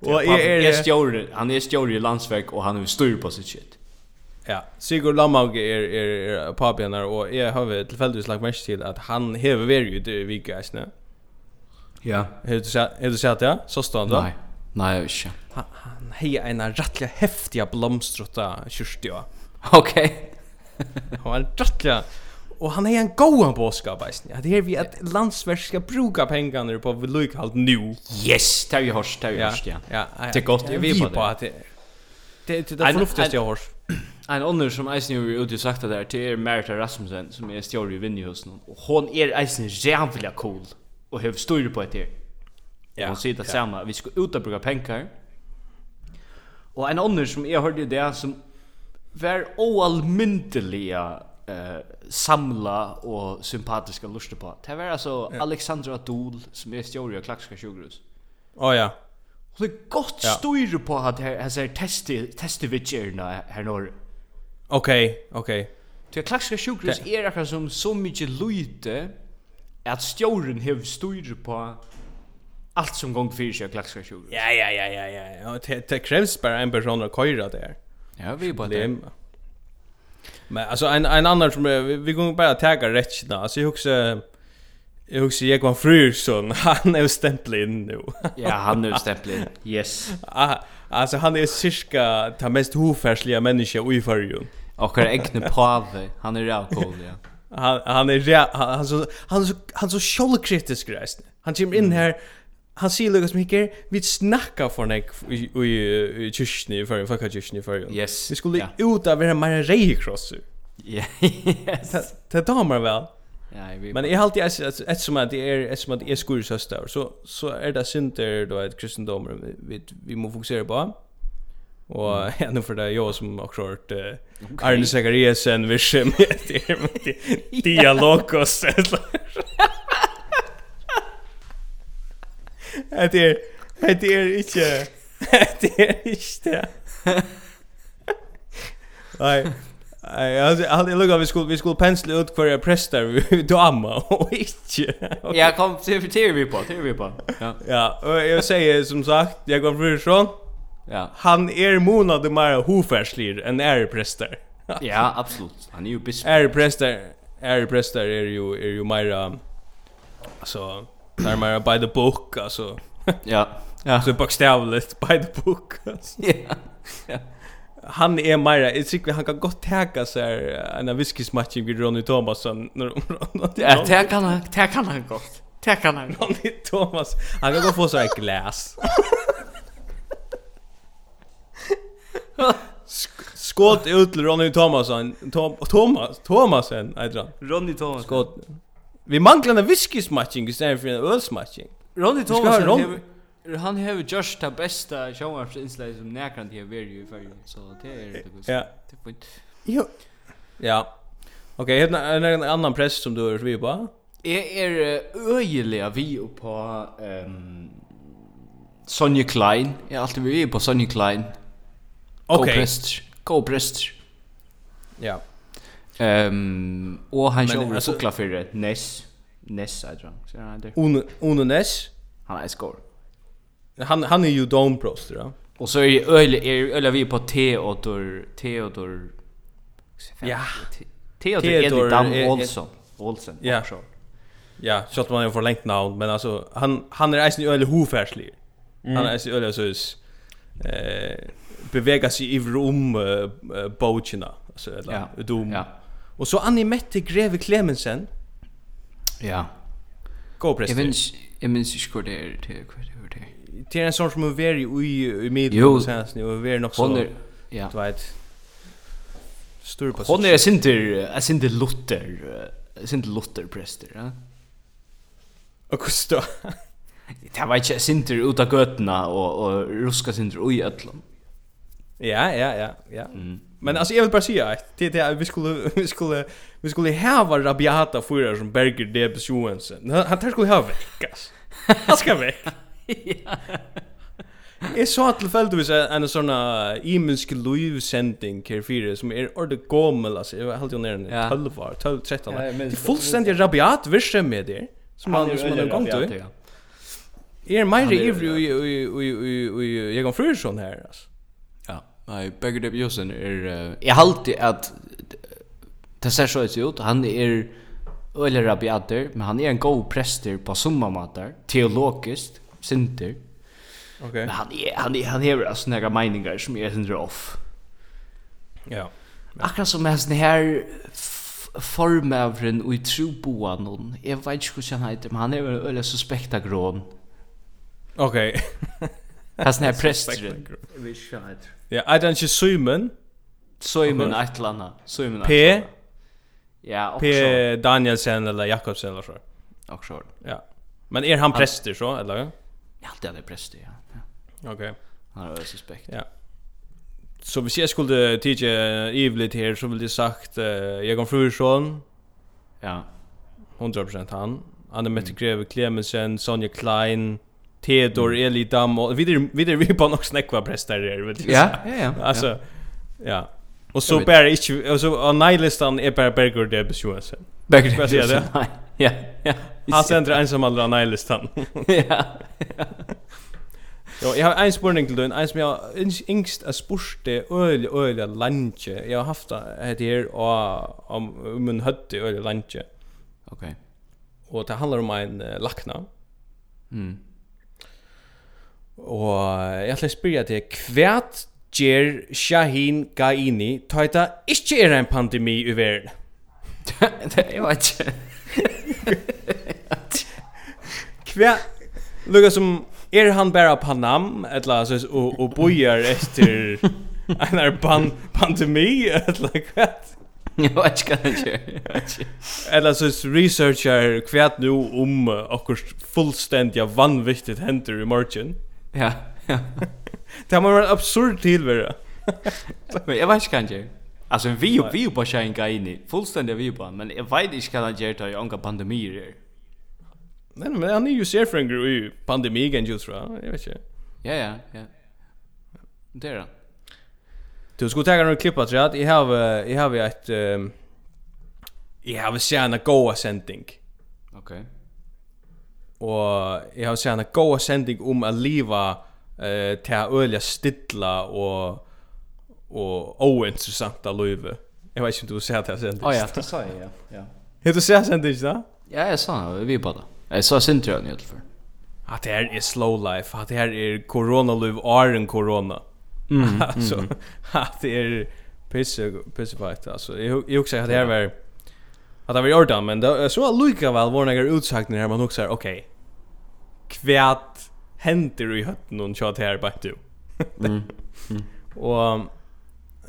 Och är är är stjorde, han är stjorde i landsverk och han är styr på sitt shit. Ja, Sigurd Lamaug är är är på benar och jag har tillfälligt lagt mest till att han häver varit ju i veckan snä. Ja. Har du sett har du sett det? Så står det. Nej. Nej, jag vet inte. Han, han hejar en rättliga häftiga blomstrota kyrstja. Okej. Okay. han var rättliga och han är en goan boskap vet At Det är vi att landsverk ska bruka pengarna på vedløykhald nu. Yes, det har vi hört, det har vi hört, ja. Ja, det är gott, vi på det. Det det det förnuftigaste jag har. En annan som Eisen ju ute sagt där till er Merita Rasmussen som är stjärna i Vinnyhusen och hon är Eisen jävla cool och har styr på det. Ja, hon säger det samma, vi ska ut och bruka pengar. Och en annan som jag hörde det som var oallmyndeliga eh samla og sympatiska lusta på. Det var alltså ja. Alexandra Dol som är stjorde av Klaxka sjukhus. Åh oh, ja. Hon det gott ja. styr på att här här testi testivitcherna här norr. Okej, okej. Okay. Till Klaxka sjukhus är det som så mycket lite att stjorden hev styr på allt som gång för sig Klaxka sjukhus. Ja ja ja ja ja. Och det det krävs bara en person att köra där. Ja, vi på det. Men alltså en en annan som vi, vi går bara tagga rätt då. Alltså jag också Jag också jag var Fruson. Han är stämplad in nu. ja, han är stämplad in. Yes. Ah, alltså han är cirka ta mest hofärsliga människa i förrjun. Och är äckne pave. Han är alkohol, ja. Han han är han, han så han så han så självkritisk rest. Han kommer in här han sier Lukas Mikker, vi snakka for nek i kyrkni, for en fucka kyrkni, for Yes. Vi skulle yeah. ut av vera mer reikrosser. Ja, yes. Det damer vel. Ja, vi... Men jeg halte et, et som at det er, et som at det er skur søster, så, så er det synder, da, et kristendommer vi, vi vi må fokusere på. Och mm. ändå för det jag som har kört eh, okay. Arne Zachariasen vi skämmer det dialogos eller Det är det är inte det är inte. Nej. Nej, alltså hade jag lugga vi skulle vi skulle pensla ut kvar präster då amma och inte. Ja, kom till för TV på, TV på. Ja. Ja, och jag säger som sagt, jag går för så. Ja. Han är månad mer hofärslir än är präster. ja, absolut. Han är ju bisp. Är präster, är präster är ju är ju mer alltså närmare by the book alltså ja. Ja. Så bokstavligt by the book. Ja. Ja. Han är Myra. Jag tycker han kan gott täcka så här en whiskysmatch med Ronny Thomasson när Ja, det kan han, det kan han gott. Det kan han. Ronny Thomas. Han kan gå få så här glas. Skott ut till Ronny Thomasson. Tom Thomas Thomasen, heter han. Ronny Thomas. Skott. Vi manglar en whiskysmatching istället för en ölsmatching. Ronny Thomas Ron han har just ta bästa sjónvarps inslag som näkrant hevur verið í ferju so tað er det Ja. Det point. Jo. Ja. Okej, okay, en en annan press som du är vi på. Är är öjliga vi på ehm um, Sonja Klein. Är alltid vi på Sonja Klein. Okay. Go-prest. Go-prest. Ja. Ehm um, og han sjølv er för det. Ness. Ness, jag tror. Så han där. Uno, Uno Ness. Han är skor. Han han är ju Dome Bros, ja. Och så är det öle är öle vi på Theodor Theodor Ja. Theodor är Dam Olsson. Olsen. Ja. Ja, så att man har förlängt namn, men alltså han han är ju öle hofärslig. Han är ju öle så eh bevega sig i rum uh, uh, bogarna alltså eller ja. dom. Ja. Och så Annie Mette Greve Clemensen. Ja. Go press. Jag minns jag minns inte hur det är det hur det är. Det är en sån som är very i i mid och sen nu är very nog så. Ja. Du vet. Stor på. Hon är sinter, är sinter Luther, är sinter Luther präster, ja. Och kosta. Det var inte sinter uta götna och och ruska sinter i ödlan. Ja, ja, ja, ja. Mm. Men alltså jag vill bara säga att det det vi skulle vi skulle vi skulle ha rabiata för som Berger de besjuans. Han tar skulle ha veckas. Han ska väck. Jag sa tillfälligtvis en sån imensk livsending här fyra som är orde gommel alltså jag höll ju ner den 12 år 12 13 år. Det är fullständigt rabiat virke med det som man som man gång till. Är mer ivrig och och i i i jag går fryr sån här alltså. Nei, Berger Depp Josen er... Uh, jeg halte at det ser så ut, han er øyler rabiater, men han er en god prester på summamater, teologisk, sinter. Okay. Men han, er, han, er, han hever altså nega meiningar som er sindre off. Ja. ja. Akkurat som hans her formavren og i troboan hon, jeg vet ikke hvordan han heter, men han er en øyler suspekta grån. Ok. hans her presteren. Jeg vet ikke hva han heter. Ja, er det ikke Simon? Simon Atlanta. Simon P. Ja, också. P. Danielsen eller Jakobsen eller så. Också. Ja. Men är han präster så eller? Ja, alltid han är präster, ja. ja. Okej. Han är suspekt. Ja. Så hvis jeg skulle tige Ivlit her, så ville jeg sagt uh, Egon Fruersson. Ja. 100% han. Anne Mette Greve Clemensen, Sonja Klein, Theodor Elidam och vidare vidare vi på något snäckva prester där vet du. Ja, ja, ja. Alltså ja. Och så bär inte och alltså on nightlistan är bara Berger det besjuas. Berger det besjuas. Ja, ja. Han sänder ensam alla nightlistan. Ja. Jo, jag har en spurning till dig, en som jag yngst att spurste öl öl lantje. Jag har haft det här och om min hötte öl lantje. Okej. Okay. Och det handlar om en uh, lackna. Mm. Og jeg ætla å spyrja til, hva ger Shahin Gaini ta eita ikkje er en pandemi i verden? Det er jo ikke. Hva, lukka som, er han bara panam, etla, og, og bojar etter en er pan, pandemi, etla, hva? Jag vet inte vad han Eller så researchar kvärt nu om akkurat fullständiga vanvittigt händer i morgen. Ja, ja. Det må vara en absurd tillvärre. Men jag vet inte kan jag. Alltså en vi och vi på sig gå in i. Fullständiga vi på. Men jag vet inte kan jag ta i anka pandemier. Nej, men han er ju ser i en grej pandemi igen just va. Jag vet ikke. Ja, ja, ja. Det är Du skulle ta några klipp att jag har jag har ett jag har sett en goa sending. Okej. Okay og jeg har sett en god sending om å leva eh, til å øye stilla og og ointeressanta løyve. Jeg vet ikke om du har sett det sending. Oh, ja, det sa jeg, ja. ja. Har du sett sending, da? Ja, jeg sa det, vi på det. Jeg sa Sintra i alle fall. At det her er slow life, at det her er koronaløyv, åren korona. Mm, altså, mm. at det er pisse, pissefakt, altså. Jeg, jeg, jeg husker at det her var att det var gjort men det så lika väl var några utsagner här man också säger okej. Kvärt händer i hötten och chat här på du. mm. Och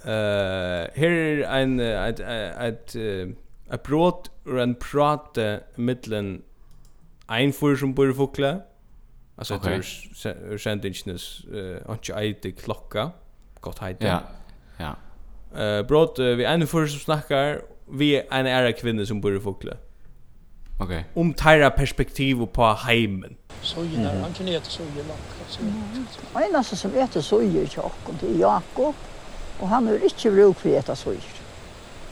eh här en ett ett ett brot ur en prate mittlen ein fur som bor fukla. Alltså okay. tur sentensnes eh och inte klocka. Gott hejdå. Ja. Ja. Eh brot vi en fur som snackar vi en ära kvinna som bor i Fokle. Okej. Okay. Om tira perspektiv på heimen. Så gillar han kan äta så gillar. En alltså som äter så gillar jag det är Jakob och han har inte bruk för äta så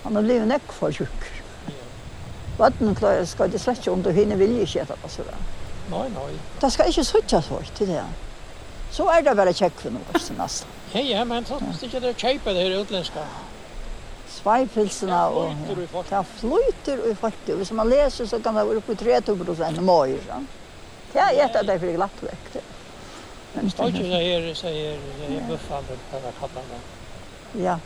Han har blivit näck för sjuk. Vatten klarar ska det släcka om du hinner vilja inte äta på sådär. Nej, nej. Det ska inte sötja så till det. Så är det bara check för något nästan. Ja, ja, men så måste inte det köpa det här utländska tveipilsene, og det flyter i folk. Hvis man leser, så kan det være oppe i 30 prosent mer. mål. Det er et av det for glatt vekk. Men det er så her, det er buffene, det er kattene. Ja,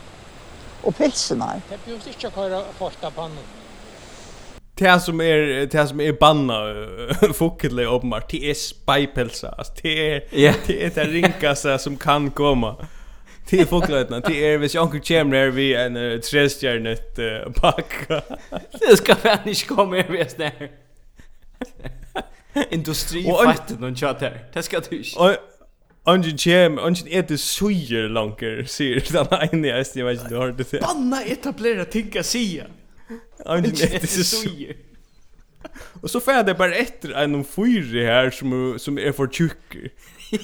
og pilsene. Det er jo ikke å køre første pannen. Det som är det som är banna foketlig uppenbart. Det är spypelsa. alltså Det är det är det rinkaste som kan komma till folklötna till är vis jag kommer där vi en uh, trestjärnet uh, packa det ska fan inte komma här vis där industri fattar någon chat här det ska du inte Angen kjem, angen er det suger langer, sier den ene jeg jeg vet ikke du har det til. Banna etablera ting jeg sier. Angen er det suger. Og så får jeg det bare etter en fyre her som, som er for tjukker.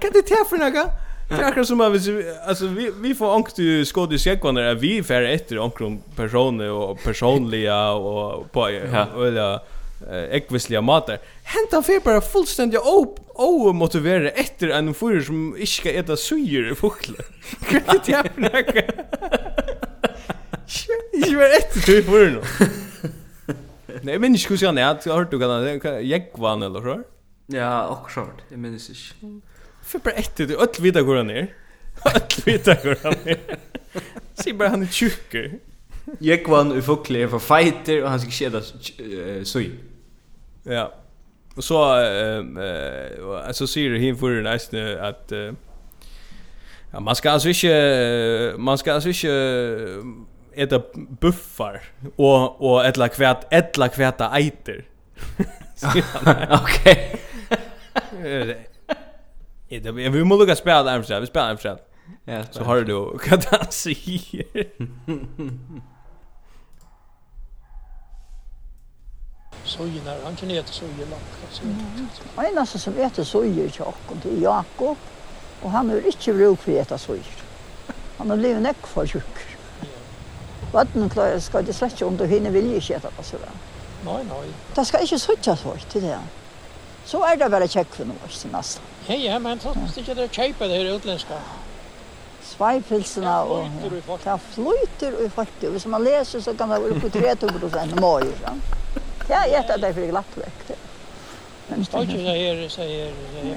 Kan det ta för några? Det är akkurat som att vi, alltså, vi, vi får ångt i skåd i skjäggvannar att vi färre efter om personer och personliga och på ja. öliga ekvisliga matar. Hentan fer bara fullständigt op och motivera efter en fyr som inte ska äta syre fåglar. Kan det ta för några? Jag var etter till för nå Nej, men minns skulle hvordan jeg jag har hört du kan det, vann eller så. Ja, och short. Jag minns inte. För bara ett ut, öll vita går han ner. Öll vita går han ner. Se bara han är tjucker. Jag vann i fokle för fighter och han ska skeda sui. Ja. Och så eh så ser det hin för den nästa att Ja, man ska alltså inte man ska alltså inte äta buffar och och ettla kvärt ettla kvärta eiter. Okej. Ja, det vi måste lukka spela Amstrad, vi spelar Amstrad. Ja, så har du hva han Så ju när han kan ete sojen langt. Han eneste som ete sojen til det til Jakob, og han har ikke bruk for ete sojen. Han har blivit nekk for tjukker. Vatten klarer skal det slett ikke om du hinner vilje ikke ete på sånn. Nej, nej. Det skal ikke suttja så til det. Så er det bare kjekk for noe, så nesten. Ja, ja, men så måste jag det köpa det här utländska. Svajpilsarna och ja, flyter och faktiskt. Hvis man leser, så kan det vara på 3 procent maj. Ja, jag vet att det är för glatt väck. Men står ju det här säger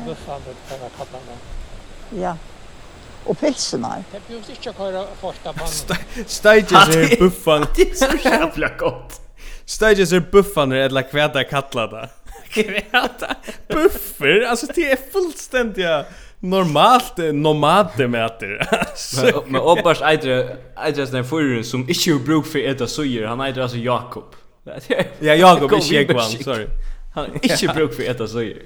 buffan på den kappan. Ja. Og pilsene. Det behövs inte köra första pannan. Stages är buffan. Det är så jävla gott. Stages är buffan eller kvädda kallada gräta. Buffer, alltså det är fullständigt normalt nomade med att det. Men Obbars äter äter den förrun som inte har bruk för äta sojer. Han äter alltså Jakob. Ja, Jakob är Jakob, sorry. Han inte bruk för äta sojer.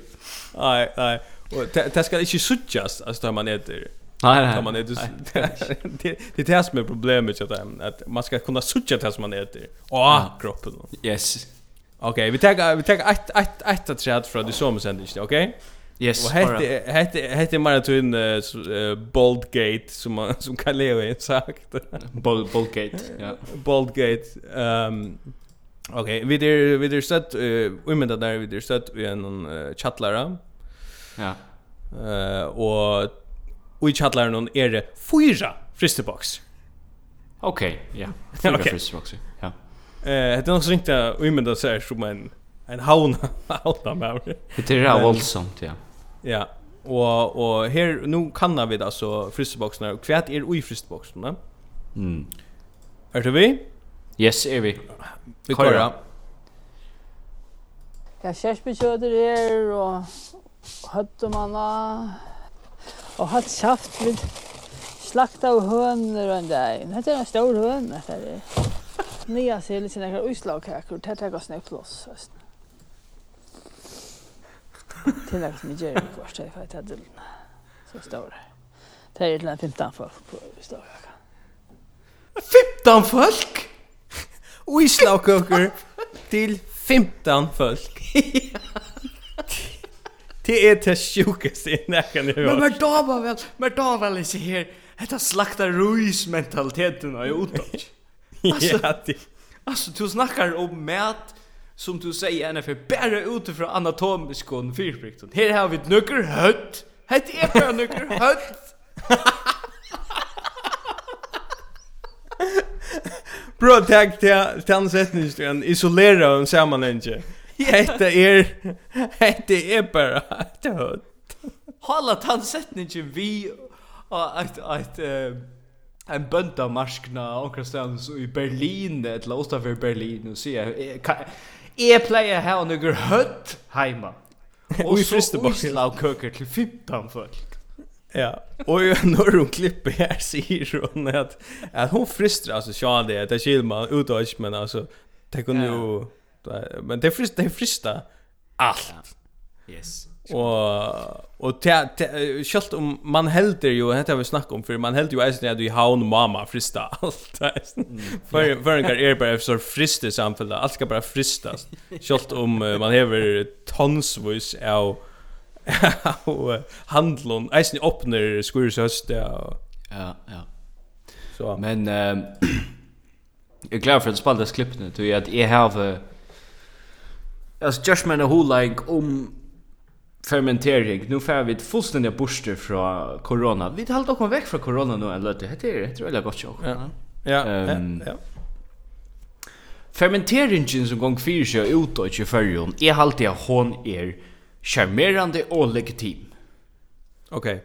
Nej, nej. Och det ska inte suttjas alltså man äter. Nej, nej. Man äter det det är det som är problemet att att man ska kunna suttja det som man äter. Åh, kroppen. Yes. Okej, vi tar vi tar ett ett ett att chat från det som sen inte, okej? Yes. Och hette hette hette maraton uh, en Boldgate som man som kan leva i sagt. Bold Boldgate, ja. Boldgate. Ehm Okej, vi där vi där sett vi men där vi där stött vi en uh, chatlara. Ja. Eh och i chatlaren är det fyra fristebox. Okej, ja. Fyra fristeboxer. Eh, det är nog så inte omedel så här som en en hauna hauna med. Det är ju våldsamt, ja. Ja. Och och här nu kan vi alltså frysboxarna och kvärt är i frysboxarna. Mm. Är det vi? Yes, är vi. Vi kör. Ja, kjærsbekjøter er, og høttemanna, og hatt saft vid slakta av høner og en dag. Dette er en stor høn, dette er. Nya ser lite några utslagkakor, det tar oss ner plus. Till att ni gör det först, det är för att det så står det. Det är till en 15 folk på utslagkakor. 15 folk? Utslagkakor till 15 folk. Det är det sjukaste jag näkan jag har. Men Merdava väl, Merdava väl inte här. Detta slaktar ruismentaliteten har jag utåt. Ja, det... alltså du snackar om mat som du säger ena för bara utifrån anatomisk och fyrprikt. Här har vi ett nyckel hött. Hett är bara nyckel hött. Bro, tack till till ansättningen isolera en sammanhängje. Hetta er hetta er bara hött. Hålla tansättningen vi och att att en bönta marskna onkrastans i Berlin eller utanför Berlin och se är player här och några hött hemma. Och i fristebacken av köker till fittan folk. Ja, och när hon klipper här säger hon att, att hon frister, alltså så det, det kyl man utåt, men alltså, det kunde ju, men det frister, det frister allt. Yes. Och och självt om man helder ju heter vi snackar om för man helder ju eisen att du haun mamma frista allt. För för en er bara så frista samfällt. Allt ska bara fristas. Självt om man hever tonsvis av handlon eisen öppnar skurus höst ja. Ja, ja. Så men ehm Jag är klar för att spalta klippet nu, tror jag att jag har... Alltså, just med en like, om fermentering. Nu får vi ett fullständigt borste från corona. Vi tar dock oss väck från corona nu en löte. Det är tror jag gott så. Ja. Ja. Um, ja. ja. Fermenteringen som gång fyra sig ut och i förrjon är alltid att hon är charmerande och legitim. Okej. Okay.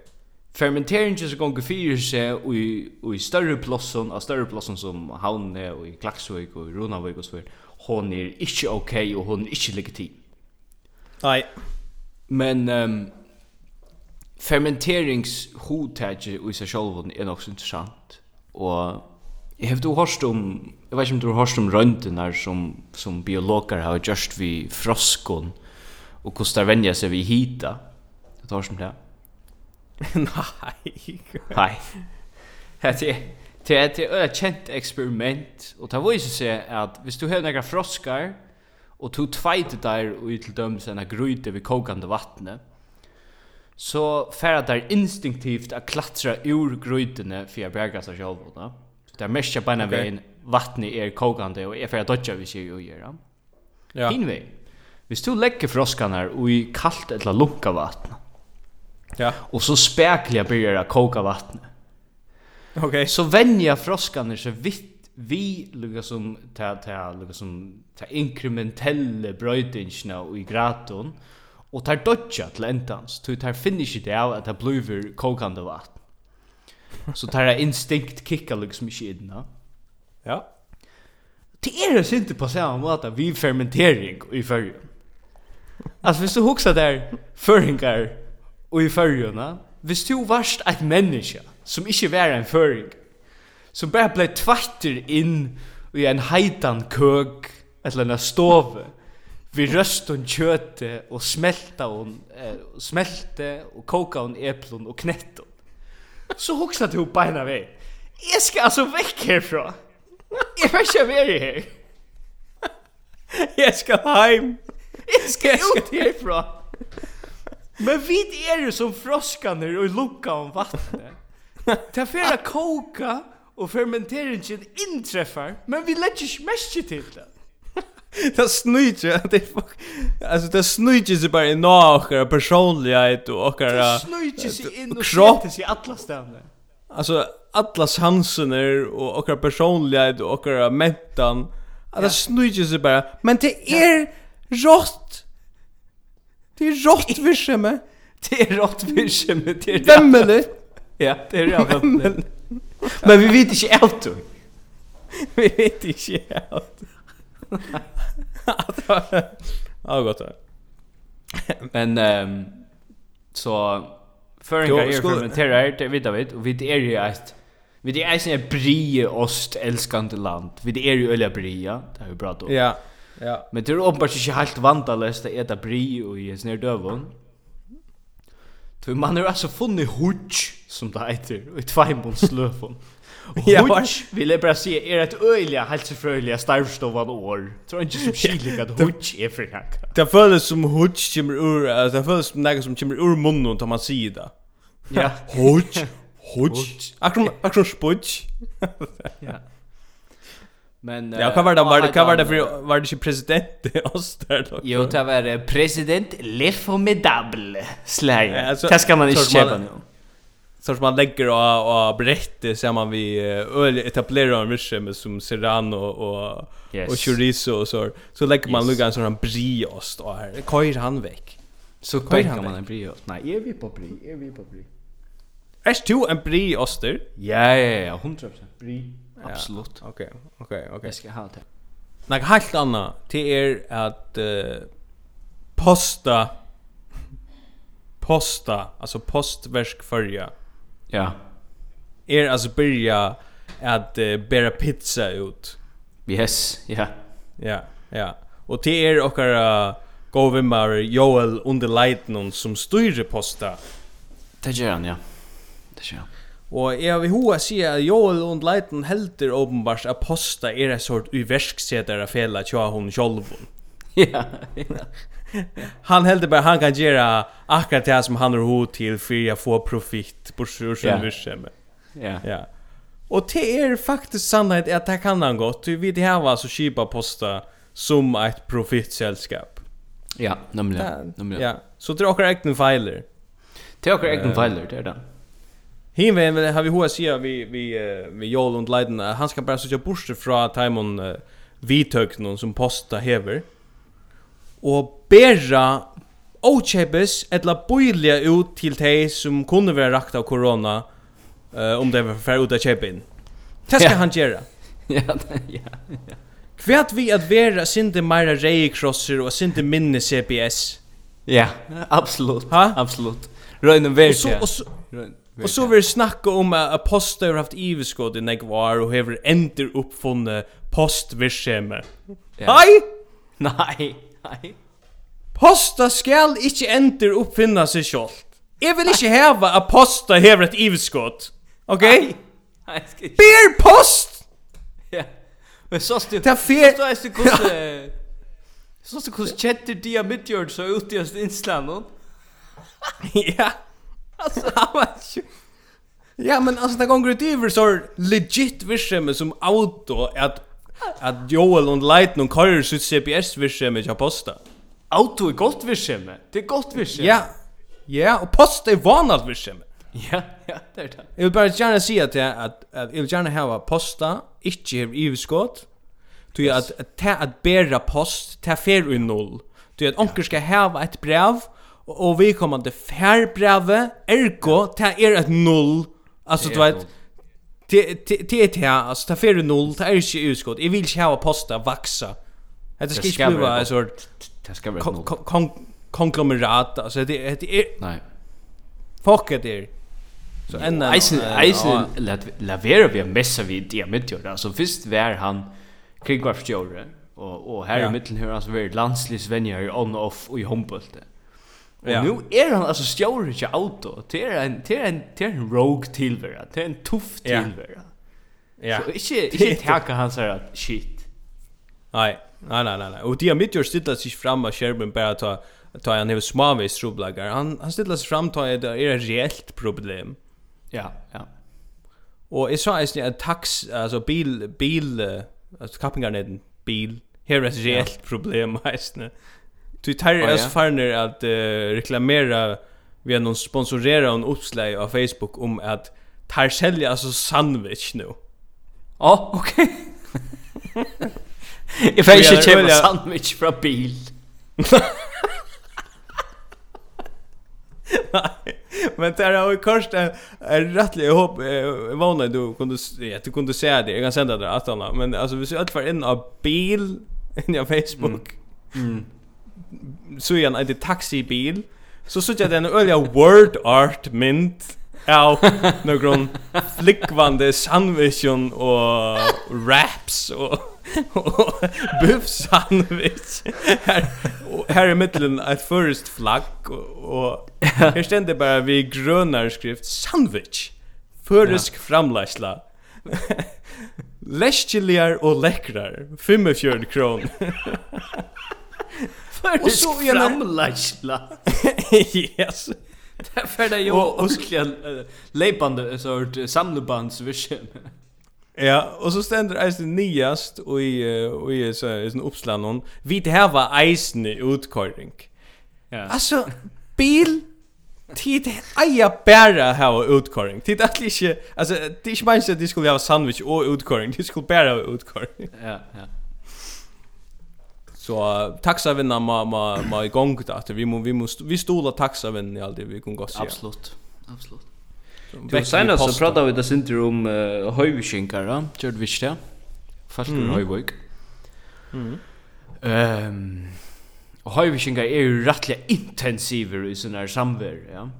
Fermenteringen som gång fyra sig i, i större plåsson, av större plåsson som Havne och i Klaxvik och i Runavik och så vidare, hon är inte okej okay, och hon är inte legitim. Nej. Men um, fermenteringshotaget i seg selv er nok så interessant. Og jeg har du hørt om, jeg vet ikke om du har hørt om røntene som, som biologer har gjort vi froskon og hvordan det vender seg vi hita. Du har hørt om det? Nei. Nei. Det er Det är ett kjent eksperiment, og det viser seg at hvis du har några froskar og to tveit der og til dømes en gryte ved kokande vattnet, så færa der instinktivt at klatra ur grøytene for jeg berga seg selv. Da. Det er mest beina okay. veien vattnet er kokande og jeg færa dodja hvis jeg jo det. Ja. Hinvei, hvis du legger froskene og i kalt eller lunka vattnet, ja. og så spekler byrjar byrger å koka vattnet, okay. så venjer froskene seg vitt vi lukka som ta ta lukka som ta inkrementelle brøytingna og i graton og tar dodja til endans. Tu tar finish it out at ta bluver kokande vatn. Så tar det instinkt kicka liksom ikke inn ja. Det er det sinte på samme måte vi fermentering i fyrjun altså hvis du huksa der føringar og i fyrjun hvis du varst et menneske som ikke var en føring som bara blev tvätter in i en heitan kök eller en stove vi röst hon köte och smälta hon eh, smälte och koka hon äpplon och knätt hon. Så huxade hon beina ena väg. Jag ska alltså väck härifrån. Jag får inte vara här. Jag ska hem. Jag ska ut härifrån. Men vi är ju som froskarna och lucka om vattnet. Det är för att koka og fermenteringen inntreffar, men vi lägger ikke mest til det. det snöjer det är alltså det snöjer sig bara i några personlighet och och det snöjer sig in och sätter i alla stedene. Alltså alla sanser och och personlighet och och mentan. Ja. Det snöjer sig bara, men det är rått. Det är rått virke med. Det er rått virke med. Det är Ja, det är rått. Men vi vet ikke alt allt. Vi vet inte allt. Ja, gott. Men ehm så Föringar är fermenterar, det vet jag vet. Och vi är ju ett Vi är ju en brie ost älskande land. Vi är ju öliga bria. Det är ju bra då. Ja, ja. Men det är uppenbart inte helt vandalöst att äta brie och i en sån här dövån. För man har alltså funnit hutsch som det heter, i tveimål sløfon. Ja, hutsch vil jeg bare si, er et øyelig, helsefrøyelig, starvstovende år. Tror ikke som kilig at hutsch er for hekka. Det føles som hutsch kommer ur, det føles som noe som kommer ur munnen, tar man sier det. Ja. Hutsch, hutsch, akkurat spudsch. Ja. Men Ja, hva var det? Var det hva var det för var det inte president i där då? Jo, det var president Le Formidable. Slag. Det ska man inte köpa nu så som man lägger och och berättar så man vi öl etablerar en med som serrano och yes. och chorizo och så så lägger man yes. lugga en sån briost och här kör han veck så kör han man en briost nej är vi på bri är vi på bri Är du en brioster? Ja, ja, ja, 100% bri. Absolut. Okej, okej, okej. Jag ska ha det. Nej, helt anna. till er att uh, posta posta, alltså postverk förja Ja. Er alltså börja att uh, bära pizza ut. Yes, ja. Ja, ja. Och det är också gå vimmar Joel under Lightning som styrer posta. Det gör han, ja. Det gör han. Och jag vill hoa säga att Joel und Leiten helter åpenbart att posta är en sort uversksätare fela tja hon själv. Ja, ja. han helt bara han kan göra akkurat det som han har hot till för att få profit på sjukhusen. Ja. Ja. Och det är faktiskt sannhet att det kan han gott. Vi det här var så kipa posta som ett profitsällskap. Ja, nämligen. Nämligen. Ja. Så det är också egna filer. Det är också egna filer det är det. Hinven har vi hur säger vi vi vi Joel och Leiden han ska bara söka bort från Timon vidtöknon som posta hever. Och bera ochebes etla boilja ut til tei som kunne vara rakt av korona uh, om det var fer ut av köpa Det skal ja. han göra. Ja, ja, ja. Kvært vi vera vara meira mera rejkrosser og sinde minne CPS. Ja, absolut. Ha? Absolut. Rönen Og så og så, og så vill snacka om at uh, poster haft iveskåd i Negvar og hever enter uppfunne postvirskeme. Ja. Nei! Nej, nej. Posta skal ikkje endur uppfinna seg sjálvt. Jeg vil ikkje heva at posta hever et iveskott. Ok? Ber post! Ja. Men så styr... Ta fer... Så styr kus, Så styr kus kjetter dia midtjord så ut i oss. Ja. Altså, han var ikke... Ja, men alltså det går ut över så legit vischem som auto att att Joel och Light någon kör sitt CPS vischem jag posta. Auto er godt virksomhet. Det er godt virksomhet. Ja. Ja, og post er vanalt virksomhet. Ja, ja, det er det. Jeg vil bare gjerne si at jeg, at, at jeg vil gjerne hava posta, ikke hever iveskått, Du jeg at, at ta at bæra post, ta fer i null. Du at onker skal hava et brev, og vi kommer fer færbrevet, ergo, ta er et null. Altså, du vet, det er det, altså, ta fer i null, ta er ikke uskot. Eg vil ikke hava posta vaksa. Det skal ikke bli en Det ska vara kon, kon, kon, konglomerat alltså det det är Nej. Fuck it är. Så en Eisen Eisen lat Lavera vi messa vi det med ju alltså först var han krigvarfstjore och och här i mitten hur alltså väldigt landslisvänjer on off och i Humboldt. Och ja. nu är han alltså stjåret ikke auto. Det är en, det är en, det är en rogue tilværa. Det är en tuff tilværa. Ja. ja. Så inte inte tacka han så at shit. Nej. Nej nej nej nej. Och det är mitt gör stilla sig fram av skärmen bara ta ta en hel smavis trubblagar. Han han stilla sig fram ta det är ett reellt problem. Ja, ja. Och är så är det tax alltså bil bil alltså kappingarneden bil här är ett reellt problem hästne. Du tar oh, alltså farner att uh, reklamera vi någon sponsorera en uppslag av Facebook om att tar sälja alltså sandwich nu. Ja, oh, okej. Okay. Jeg får ikke kjøpe sandwich fra bil. Nei, men det er jo kort en rettelig, jeg håper, jeg vana du kunde, ja, du kunde se det, jeg kan sende det at anna, men altså, hvis du alt var inn av bil, inn av Facebook, mm. Mm. så igjen er det taxibil, så synes jeg det er word art mynt, Ja, noen flikkvande sandwichen og raps og Buff sandwich. Här här i mitten ett först flagg och här ständer bara vi gröna skrift sandwich. Försk ja. framlägsla. Läskeligar och läckrar. 45 kron. Och framlägsla. yes. Därför det är ju ordentligt lejpande sort samlebandsvision. Ja, och så ständer eisen nyast och i och i så är en uppslan. Vi det här var eisen utkorring. Ja. Alltså bil tid eja bära här utkorring. Tid att inte alltså det är inte at det skulle vara sandwich och utkorring. Det skulle bära utkorring. Ja, ja. Så taxa vinna ma ma ma då att Vi måste vi måste vi stola taxavinna i allt det vi kan gå se. Absolut. Absolut. Du senast så pratade vi det synter om uh, höjviskinkar, gjorde vi det? Fast mm. höjvik. Mm. Ehm um, och höjviskinkar är ju rättliga intensiver i sån här samver, ja.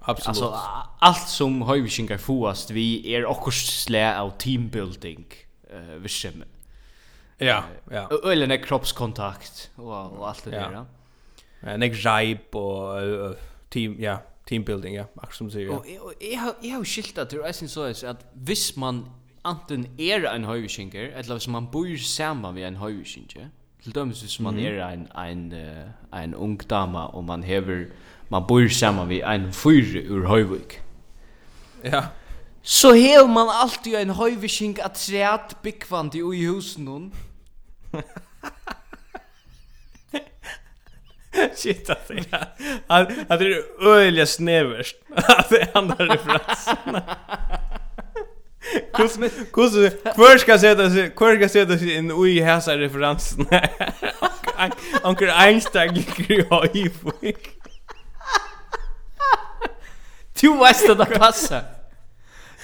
Absolut. Alltså allt som höjviskinkar fåast vi är också slä av teambuilding eh uh, vi. Ja, ja. Eller när kroppskontakt och, och allt det ja. där. Ja. Men jag jibe och uh, team, ja teambuilding, ja, akkurat som du sier. Og jeg har jo skilta til, jeg synes så at hvis man anten er en høyvikinger, eller hvis man bor sammen med en høyvikinger, til dømes hvis man er en, en, en ung dama, og man hever, man bor sammen med en fyr ur høyvik. Ja. Så hever man alltid en høyviking at træt byggvand i husen noen. Shit det är hade det är öliga snäverst. är andra referensen. Kus kus kvar ska sätta sig kvar ska sätta sig in i häsa referensen. Onkel Einstein gick ju i fick. Du vet att det passar.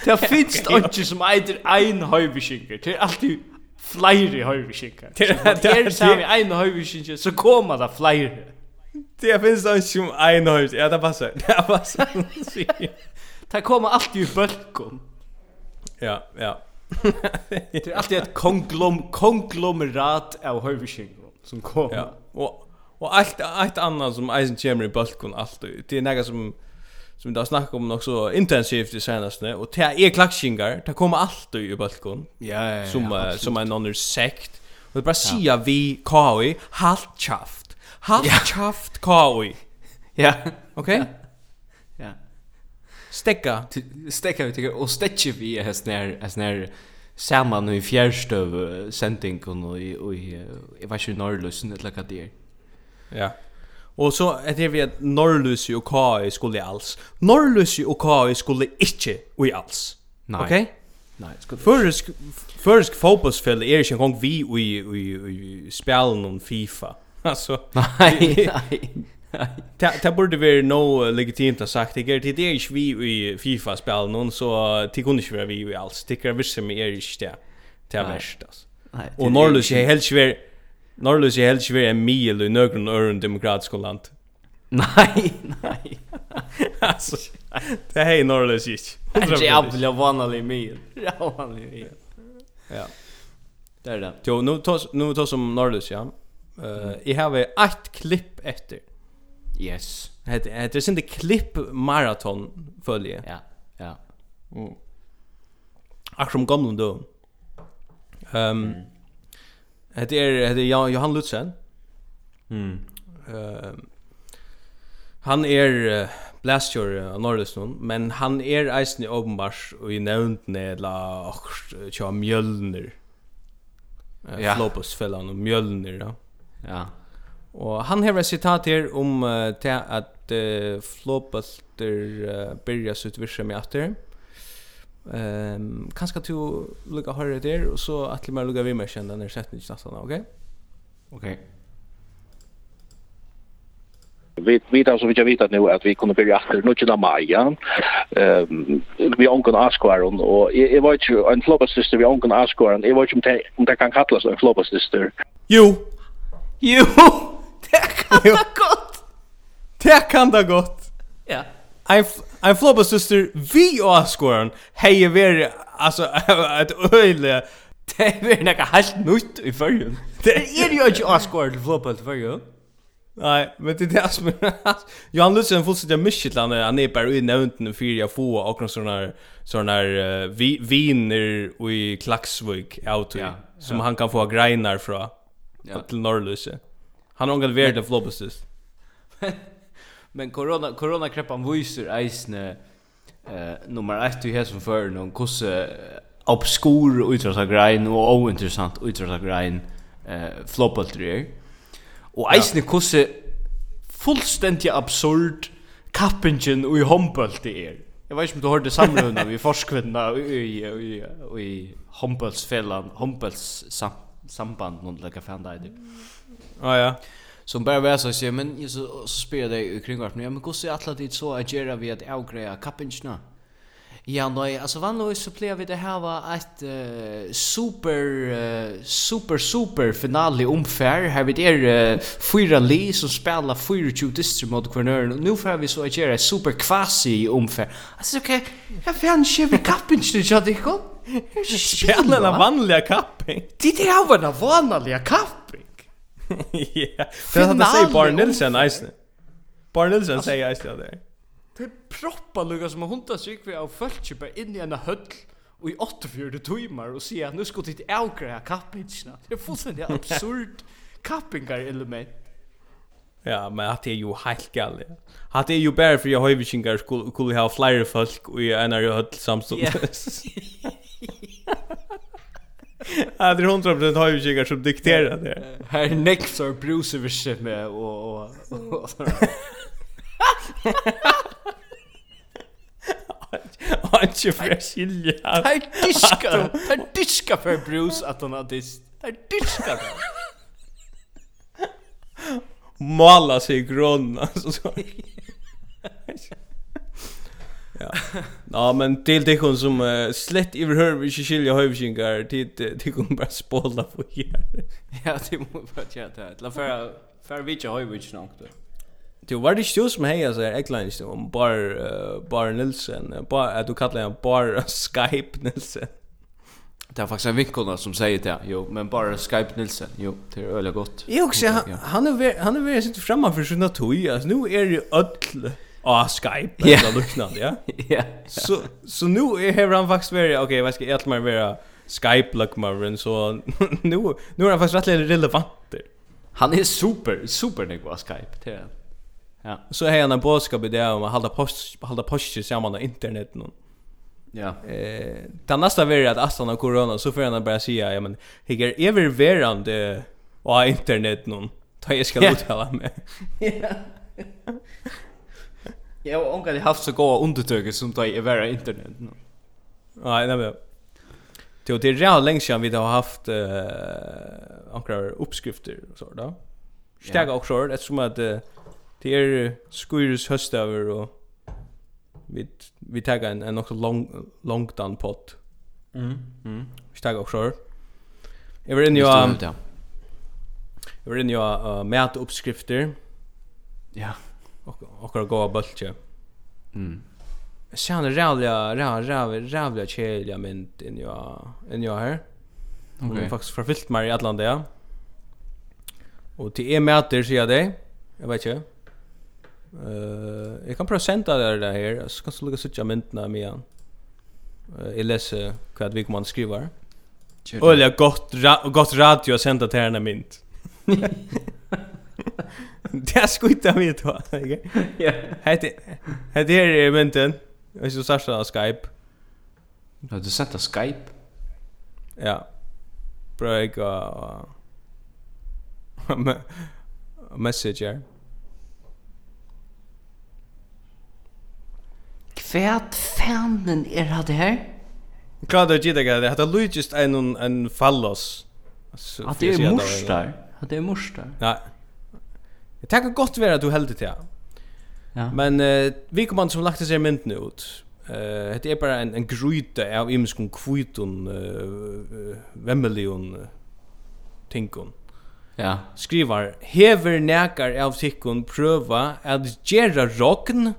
Det finns inte som eitir ein høyviskinker. Det er alltid flere høyviskinker. Det er samme ein høyviskinker, så kommer det flere. Det finns en som en hörs. Ja, det passar. Det passar. Det kommer alltid i bölkom. Ja, ja. det är alltid ett konglom konglomerat av hövsing som kommer. Ja. Och och allt allt annat som Eisen Chamber i bölkon alltid. Det är något som som vi har snakket om också intensivt i seneste, och det är klakskingar, det kommer alltid i balkon, ja, ja, ja, som, ja, som en annan sekt, Och det bara bare ja. sier vi, Kaui, halt kjaft, Halt ja. Kraft Kaui. Ja. Okej. Okay? Ja. Stekka. Stekka vi tycker och stetche vi är snär är snär samman i fjärstöv sending och i och i jag vet inte norrlusen eller vad det är. Ja. Og så er det vi at Norrlusi og Kai skulle alls. Norrlusi og Kai skulle ikke i alls. Nei. Okay? Nei, skulle Førsk, førsk fotbollsfelle er ikke engang vi i, i, i, i spjalen om FIFA alltså nej nej Ta ta borde vi no legitimt att sagt det är det är ju vi i FIFA spel någon så det kunde ju vara vi i alls det är visst som är ju det det är värst alltså. Och Norrlös är helt svär Norrlös är helt svär en mil i någon örn demokratisk land. Nej, nej. Alltså det är Norrlös ju. Det är jävla vanlig mil. Vanlig mil. Ja. Där där. Jo, nu tar nu tar som Norrlös ja. Eh, jeg har ett klipp etter. Yes. Det är inte klipp maraton följe. Ja. Ja. Mm. Ach som gamla då. Ehm Det är det är Johan Lutzen. Mm. Ehm han är blastjör av Norrlösnon, men han är eisen i åpenbars og i nevntene eller tja mjölner. Ja. Flopusfellan og mjölner, ja. Ja. Och han har et sitat her om uh, till att uh, flåbulter uh, börjar sitt virse med atter. Ehm um, kanske du lukka höra der, och så att man lukka vid mig kända när sätt inte nästan, okej? Vi Okej. Vi tar så vi vet att nu att vi kommer börja efter nu till maj. Ehm vi har onkel Askvaron och jag var ju en flopper sister vi onkel Askvaron. Jag var ju om det kan kallas en flopper sister. Jo, Jo, det kan Jo. det godt. Det kan da godt. Ja. Ein ein floppa syster vi og skoran. Hey, ver alltså ett öle. Det er väl något helt nytt i fyrjun. Det är ju inte Oscar til floppa til fyrjun. Nej, men det är det som är... Johan Lutzen er fullständigt misskillan han är bara i nämnden för jag får och några sådana sådana här viner i Klaxvik auto som han kan få greinar från. Ja. Till Norrlöse. Han har ångat värde floppesis. Men corona corona kreppan visar eisne eh nummer 1 du här som för någon kosse obskur utrasa grein och ointressant utrasa grein eh floppeltrier. Och eisne ja. kosse fullständigt absurd kappingen och i hompelt det är. Jag vet inte om du hörde samrunda vi forskvinna i i i, i, i Hompelsfällan, Hompels samt samband någon lika fan där det. Ja ja. Som bara var så säger men ju så spelar det kring vart men hur ser alla dit så att göra vi att avgreja kapinchna. Ja, nej, alltså vanligtvis så blir vi det här var ett uh, super uh, super super finale omfär. Här vid er uh, fyra li som spelar fyra tjugo distrikt mot kvarnören. Och nu får vi så att göra super kvasi omfär. Alltså okej, okay, jag fan kör vi kapinchna, jag det gott. Spela en vanliga kapping. Det är av en vanliga kapping. Ja. Det hade sig bara Nilsen Eisne Bara Nilsen säger Eisne där. Det är proppa lugga som hundar sig vi av folk bara in i en höll och i 84 timmar och se nu ska det ägare här kappingarna. Det är fullständigt absurd kappingar element. Ja, men att det är ju helt galet. Att det är ju bara för jag har ju skulle ha flera folk och i en höll samståndes. Ja, det är hundra procent hajukikar som dikterar det. Här nexar Bruce Vision med och, och, och sådär. Anki för skilja. Här diska, här diska för Bruce att han har dist. Här diska Måla sig i grunna. Alltså så. Ja. Ja, men till det hon som uh, slett i hör vi skilja hövshingar till det hon bara spola på här. Ja, det må bara tjata. La för för vi inte hövs något. Det var det ju som heja så här eklines om bar bar Nilsson, bar att du kallar han bar Skype Nilsson. Det är faktiskt en vinkel som säger det. Jo, men bara Skype Nilsen. Jo, det är öliga gott. Jo, också, han, han är han är väl sitter framme för sina toy. Alltså, nu är det öll av Skype yeah. eller liknande, ja. ja. Så så nu är han faktiskt very okej, okay, vad ska jag att man vara Skype luckmarren så nu nu är han faktiskt rätt relevant. Han är super super nick på Skype till. Ja. Så har han en budskap det om att hålla post hålla post samman på internet nu. Ja. Eh, det nästa är att Aslan corona så får han bara säga ja men jag ever verande och internet nu. Ta jag ska uttala mig. Ja. Jag har onkel haft så gode undertöker som tar i värre internet. No. Nej, nej men. Det det är redan länge sedan vi har haft eh uh, uppskrifter och så där. Stäga Ja. också eftersom att uh, det är skurus höstöver och vi vi tar en en också lång långt down pot. Mm. Mm. Stäga också. Jag vill in ju Jag vill in ju uh, mäta uppskrifter. Ja och och gå bultje. Mm. Så han är rävliga, rävliga, rävliga kärliga men in jag, in jag här. Okej. Okay. Faktiskt förfyllt mig i Atlanta, ja. Och till er mäter säger jag dig. Jag vet inte. Uh, jag kan prøve å sende deg det her, så kan du lukke sitte myntene med igjen. Uh, jeg leser hva Vigman skriver. skriva. det er godt, ra gott radio å sende til henne mynt. Det är skjuta mig då. Ja. Hette hette är menten. Jag så sa Skype. Ja, du sent Skype. Ja. Break a messenger. Kvært fanen er det her. Klart at gita gæði, hetta lúgist en en fallos. At er murstar, at er morstar. Ja. Det kan gott vara att du helt det. Ja. Men uh, vi kommer som lagt sig mynden ut. Eh uh, det är bara en en gryta av imskon kviton uh, vemmelion tinkon. Ja. Skrivar hever näkar av tikkon pröva att gera rocken.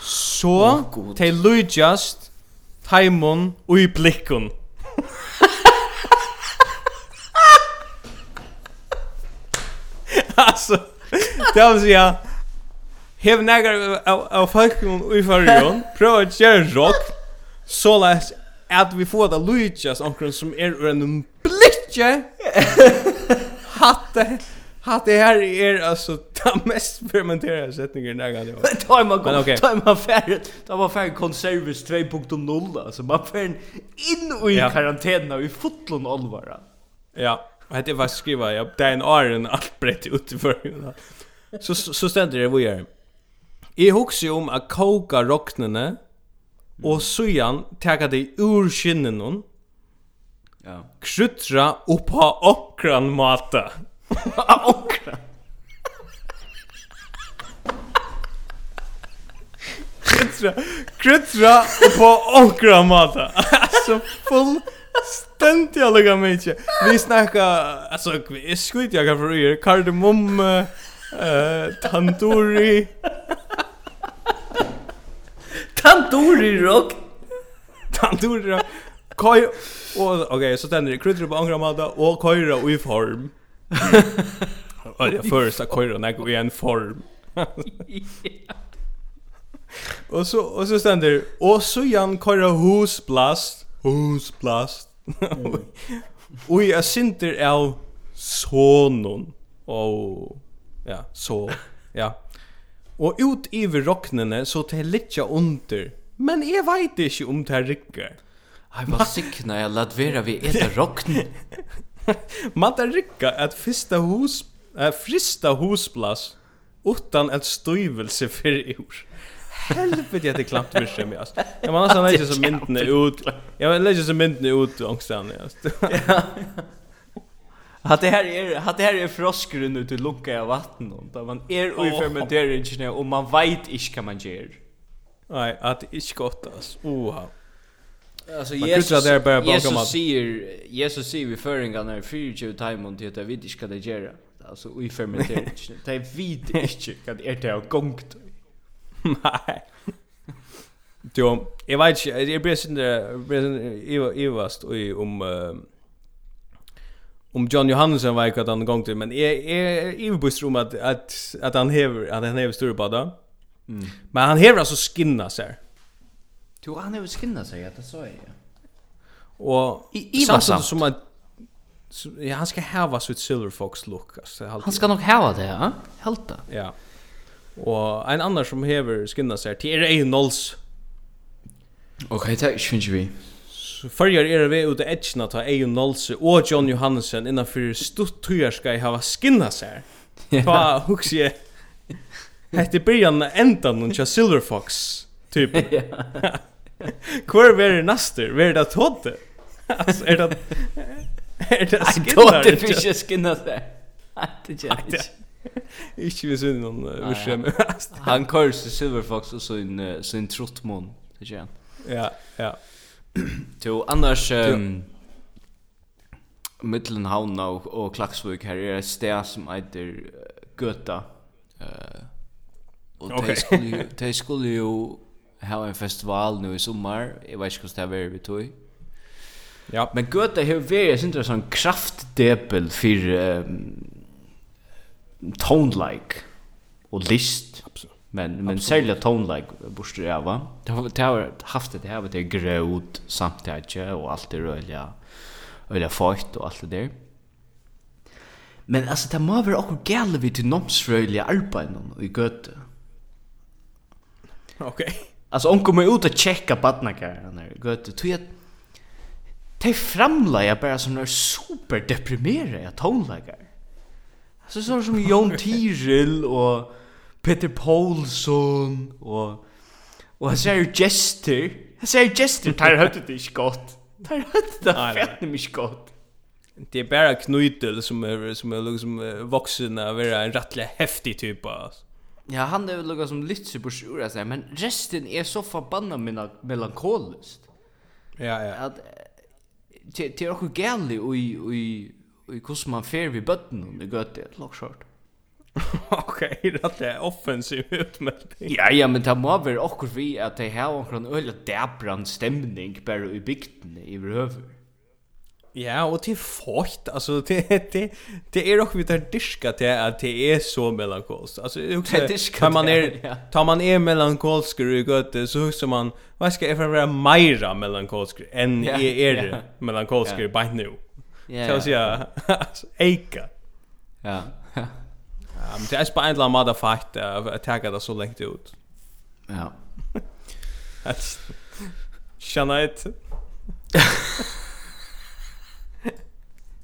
Så oh, te lujast taimon ui blikkun. alltså det vill säga Hev nägar av folk i förrjon pröva att göra rock så läs att vi får det Luigi's omkring som är ur en blitje hatte hatte här är alltså den mest fermenterade sättningen där kan det vara. Ta man kom, ta man färd, ta man färd konservis 2.0 alltså man färd in i karantänen och i fotlon allvara. Ja. Och det var skriva jag där en iron allt brett ut för. Så så ständer det vad gör. Jag huxar om att koka rocknene och sujan tagga det ur skinnen hon. Ja. Krydra upp ha okran mata. okran. Krydra, krydra på okran mata. Alltså full Stent jag lägga mig inte. Vi snackar alltså vi är skit jag kan för er kardemom eh tandoori. Tandoori rock. Tandoori rock. Koi och okej så tänder det kryddor på angramada och koira i form. Och det första koira när vi en form. Och så och så ständer och så jan koira hus blast Och jag synter av sonen och ja, så ja. Och ut i rocknene så till litja under. Men jag vet inte om det rycker. Ai, vad sikna jag lät vera vi äta rockn. Man tar rycka att första hus, äh, frista husplats utan ett stövelse för ur helvete att det klampt mig skämt alltså. Jag menar så läser så myndne ut. Jag läser så myndne ut ångstan alltså. Ja. Att det här är att det här är froskrun ut i lucka av vatten och där man är i fermentering och man vet inte kan man gör. Nej, att inte gott alltså. Oha. Alltså Jesus där bara bakom att ser Jesus ser vi föringar när fyrtio timon till att vi inte ska det göra. Alltså vi fermenterar inte. Det vet inte vad det är det gångt Nei. Jo, jeg vet ikke, jeg ble sånn jeg var om om John Johansson var ikke at han gong til, men jeg er iverbust om at, at, at han hever, at han hever større bada. Mm. Men han hever altså skinna seg. Jo, han hever skinna seg, ja, det sa jeg, ja. Og samtidig som at ja, han skal hava sitt Silver Fox look. Alltså, han ska nog hava det, ja. Helt det. Ja. Og en annan som hever skinna seg til er Ein Nols. Ok, det er ikke vi. Førjar er vi ute etkina ta Ein Nols og John Johansen innanfor stutt tujarska i hava skinna seg. Hva huks jeg hette byrjan endan nun tja Silver Fox typ. Hvor er det naster? Hvor er det tåte? Altså, er det... Er det skinnar? Tåte fyrir skinnar seg. Nei, det er ikke. Ikke vi synd noen virksom. Han kører seg Silverfox og sin, sin trottmån, ikke han? Ja, ja. Jo, annars... Um, Mittlen Havna og, og Klaksvik her er et sted som heter Göta. Uh, og okay. de skulle, de skulle jo ha en festival nu i sommar. Jeg vet ikke hvordan det er vi tog. Ja. Men Göta har vært en sånn kraftdepel for... Um, tone-like och list. Absolut. Men men Absolut. särskilt tone-like borste det va. Det har det har haft det här med det gråt samtidigt och allt det rörliga eller fort och allt det där. Men alltså det må vara också gäller vi till nomsrörliga arbeten och i göte. Okej. Okay. Alltså om kommer ut och checka badnakarna i göte. Tror jag Det framlägger bara som är superdeprimerade tonläggare. Alltså sådana som Jon Tyrell och Peter Paulsson och och han säger Jester. Han säger Jester. Tar hört det inte gott. Tar hört det fett inte gott. Det är bara knutel som är som är liksom vuxen av en rättligt häftig typ alltså. Ja, han är väl något som lytser på sjura sig, men resten är så förbannat mina melankoliskt. Ja, ja. Att till till och gärna i i i hur man fer vi bøtten det lock short. Okej, det er offensiv utmelding. Ja, ja, men det må være akkurat vi at det har en øyla dæbran stemning bare i bygden i røver. Ja, og det fort, altså, det, det, det er också vi tar diska till at det er så melankolsk. Altså, också, diska tar man er, tar man är melankolsk i gøte, så husker man, vad skal jag för å være meira melankolsk än ja, är er ja. melankolsk ja. by nu? Så att säga eka. Ja. Ja, men det är bara en eller mother fight att tagga det så länge ut. Ja. Att Shana it.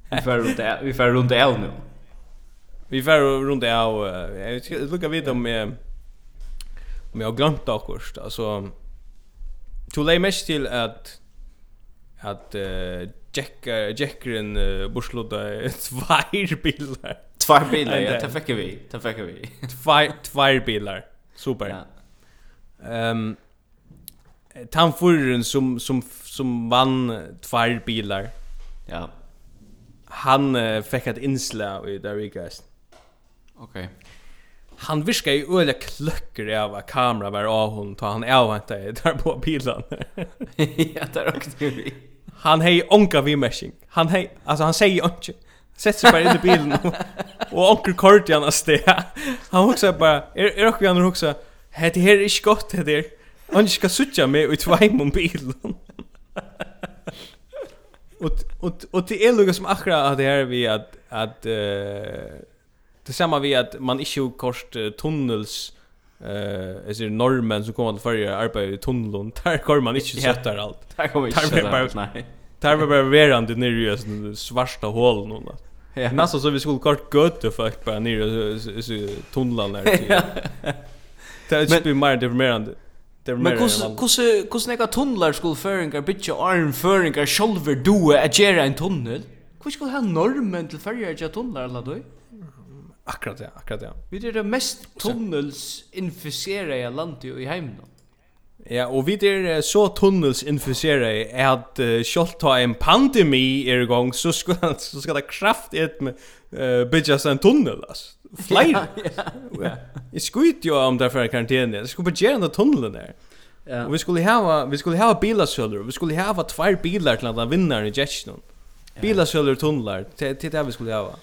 Vi får runt det. Vi får runt det nu. Vi får runt det av jag ska lucka vid om om jag glömt det akkurat. Alltså To lägg mest till att att uh, Jackar Jackren uh, borslodda två bilar. Två bilar, ja, det fick vi. Det fick vi. Två två bilar. Super. Ehm ja. um, som som som vann två bilar. Ja. Han uh, fick ett inslag i där vi Okej. Okay. Han viskar ju öle klöcker av att kamera var av hon tar han av inte där på bilen. ja, där åkte vi han hej onka vi meshing. Han hej alltså han säger onka. Sätter sig bara in i bilen och onkel kort igen att Han också bara är är också han också hade här är skott det där. Han ska sucha med ut två i bilen. Och och och det är något som akra att det här vi att att eh det samma vi att man inte kort tunnels Eh, är det normen som kommer att förra arbete i tunneln. Där kommer man inte sätta allt. Där kommer inte sätta. Nej. Där var bara verande nere i den svarta hålen och. Ja. Nästan så vi skulle kort gå till fuck bara nere i tunneln där. Det är ju mer deprimerande. Men hur hur hur snäcka tunnlar skulle föringar bitcha arm föringar sjølver do at gera en tunnel? Hur skulle ha normen till føringar i tunnlar la då? Akkurat ja, akkurat ja. Vi är det mest tunnels inficerade landet i hemmen. Ja, og vi er så tunnelsinfiseret at uh, selv ta en pandemi er i gang, så skal, så skal det kraft et med uh, bygges en tunnel, altså. Flere. ja, ja, Jeg skut jo om det for karantene. Jeg skulle bare gjøre den tunnelen der. Ja. Og vi skulle hava, vi skulle hava bilasøller, vi skulle hava två bilar til at vinna vinner i Jetsen. Bilasøller tunnlar. tunnelar, til, det vi skulle hava.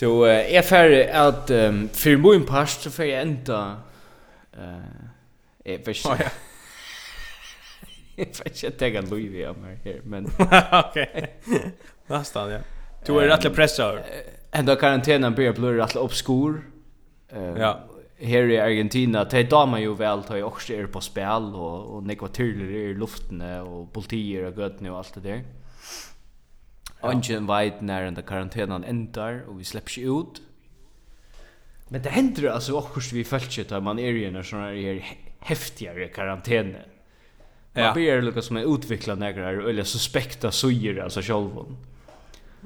Du jeg fer at um, for min part så får jeg enda uh, jeg vet ikke ja. jeg vet ikke at jeg kan løyve av meg her men ok Nästan ja Du er rettelig pressa Enda karantenen blir blur rettelig oppskor uh, Ja Her i Argentina, det damer jo vel, det er også er på spil, og, og nekva tyrler i luftene, og politier og gøtene og alt det der. Ungen vet när den karantänen ändar och vi släpps ju ut. Men det händer alltså också vi följer att man är i när sån här häftigare karantän. Man ja. blir lika som en utveckla några eller suspekta sujer alltså självon.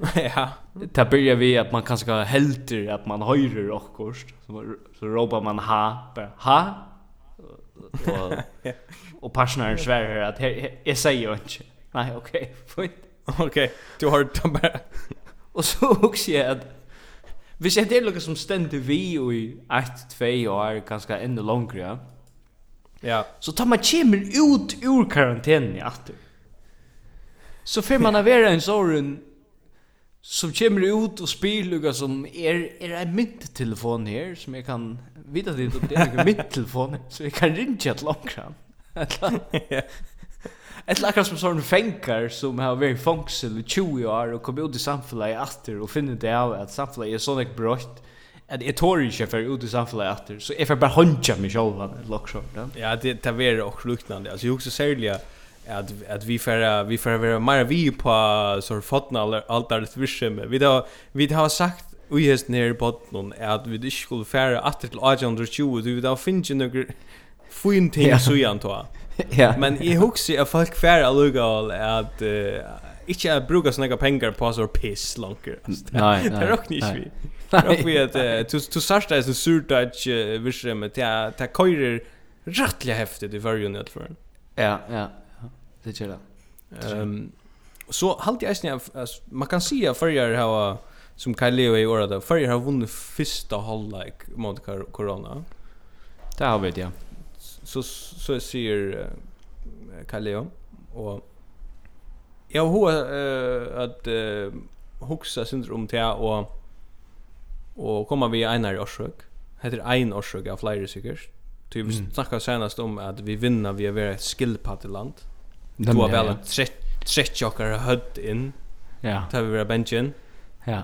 ja. Det börjar vi att man kanske helter att man höjer och så så ropar man ha bara, ha och och, och svär att jag säger inte. Nej, okej. Okay, fint. Okej, du har det bara. Och så också jag att Hvis jeg det noe som stender vi och i 1-2 år, ganska enda långre. Ja. ja. Så tar man kommer ut ur karantänen i åter. Så får man være en sån som kommer ut og spyr som er, er en mynttelefon her, som jeg kan vite det det er en mynttelefon så jeg kan ringa ett långrann. Ett akkurat som sån fänkar som har varit fångsel i 20 år och kommer ut i samfunnet atter och finner det av att samfunnet är sådant brott att jag tår inte för ut i samfunnet atter så jag får bara håndja mig själv Ja, det det vi og luknande Alltså jag också särliga att att vi får vi får vara mer vi på så fotna allt visum. Vi då vi har sagt Vi hest nere på botten at vi ikke skulle fære atter til 1820, du vil da finne noen fin ting så igjen, Ja. Men i huxi att folk färra lugal att inte att bruka såna pengar på så piss longer. Nej, nej. Det rockar inte vi. Och vi att to to sarsta är så surt att vi med ta ta körer rättliga häftigt i varje nöd för. Ja, ja. Det gör det. Ehm så halt jag snä man kan se att förr har som Kyle Leo i år då förr har vunnit första halvlek mot corona. Det har vi det. Ja så så ser Kaleo och jag har eh att eh huxa syndrom till och och komma vi einar orsök. Heter ein orsök av flyger säkert. Typ mm. snacka senast om att vi vinner vi är ett land Du har väl en trett jockar hödd in. Ja. Tar vi våra benchen. Ja.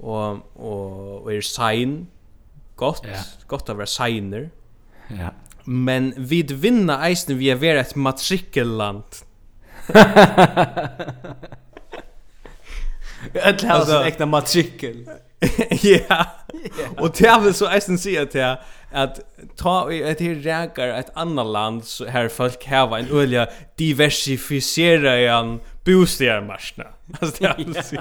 Och och och är sign gott, ja. gott att vara signer. Ja men vid vinna eisen vi är vera ett matrikelland. Ett hus är äkta matrikel. Ja. Och det är väl så eisen säga till att ta i ett här räkar ett annat land så här folk häva en olja diversifiera en bostadsmarknaden. Alltså det är alltså.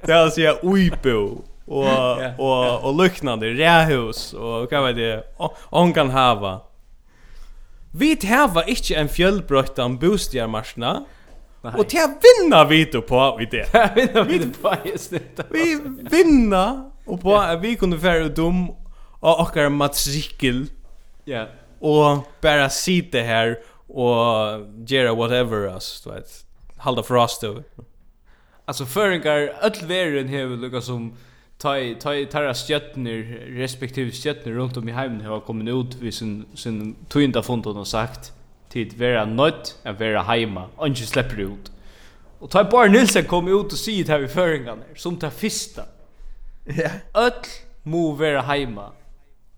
Det är alltså uibo och och och liknande rähus och vad vet det on kan hava Vi hava ikkje en fjällbröttan bostadsmarknad. Och till vinna vi då på vi det. vinna vi på just det. Vi vinna och på vi kunde färra dum och okkar matrikel. Ja. Och bara sitta här och göra whatever us, du vet. Halda frost då. Alltså föringar öll verun hevur lukka som ta ta tarra stjörnor respektive stjörnor runt om i hemmen har kommit ut vid sin sin tynda fonton och sagt tid vera nött att vera hemma och inte släpper ut. Och ta bara Nilsen kom ut och säger det här i föringarna som ta första. Ja. Öll må vera hemma.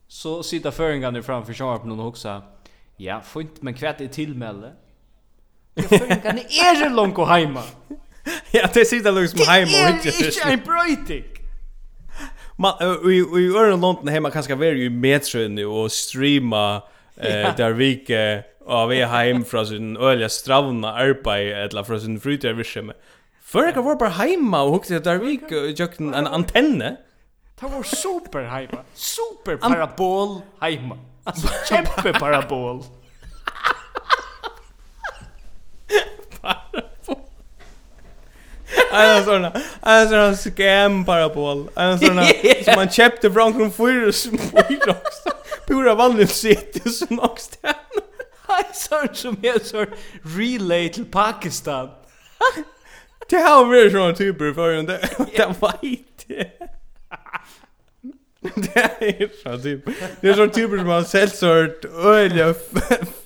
Så sitter föringarna framför skärmen och också ja, fint men kvätt är tillmälle. Föringarna är ju långt och hemma. ja, det sitter långt som hemma och inte. Är inte en bröjting man i i öron London hemma kanske vara ju metro nu och streama eh där vik av vi hem från sin öliga stravna arbete eller från sin fritidsvision. Förr jag var bara hemma och hukte där vik jag en antenne. Det var super hemma. Super parabol hemma. Alltså kämpe parabol. En sån en sån scam parabol. En sån som man köpte från från Fyrus också. Pura vanligt sitt som också. Hej sån som är så relay till Pakistan. Det har vi sån typer för den där. Det var inte. det är så typ. Det är så typer som har sällsört öliga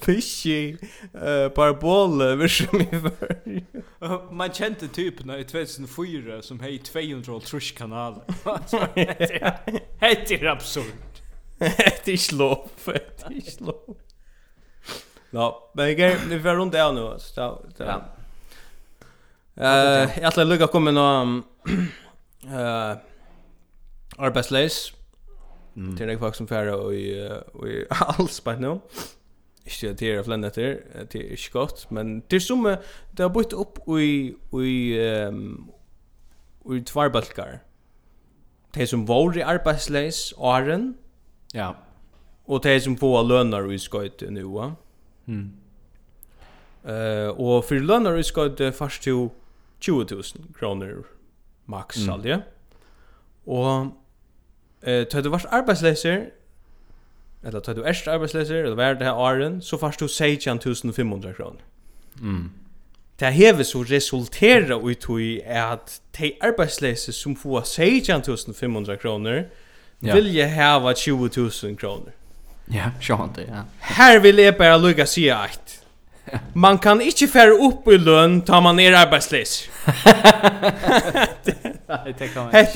fishy eh parabol version i för. Man kände typ när i 2004 som hej 200 trush kanaler. Helt är absurd. Det är slå det är slå. Ja, men jag är vi får runt där nu så Ja. Eh, jag tror Luca kommer nå eh Arbetsleis, Mm. Det är folk som färra och i, och i alls på nu. Ikke at det er flere netter, det er ikke godt, men det er som det har bytt opp i, i, um, i tvarbalkar. Det som var i arbeidsleis åren, ja. og det som får lønner i skøyte nu. va. Mm. Uh, og for lønner i skøyte først til 20.000 kroner max mm. Og eh tar du vart arbetslöser eller tar du är eller vad det her åren så fast du säger 1500 kr. Mm. Det här så resultera ut i te de sum som får 1500 kr ja. Vil ju hava 20 000 kr. Ja, sjant det, ja. Her vil eg bara lukka sjá att Man kan inte fære opp i lønn ta man ner arbetslös. Det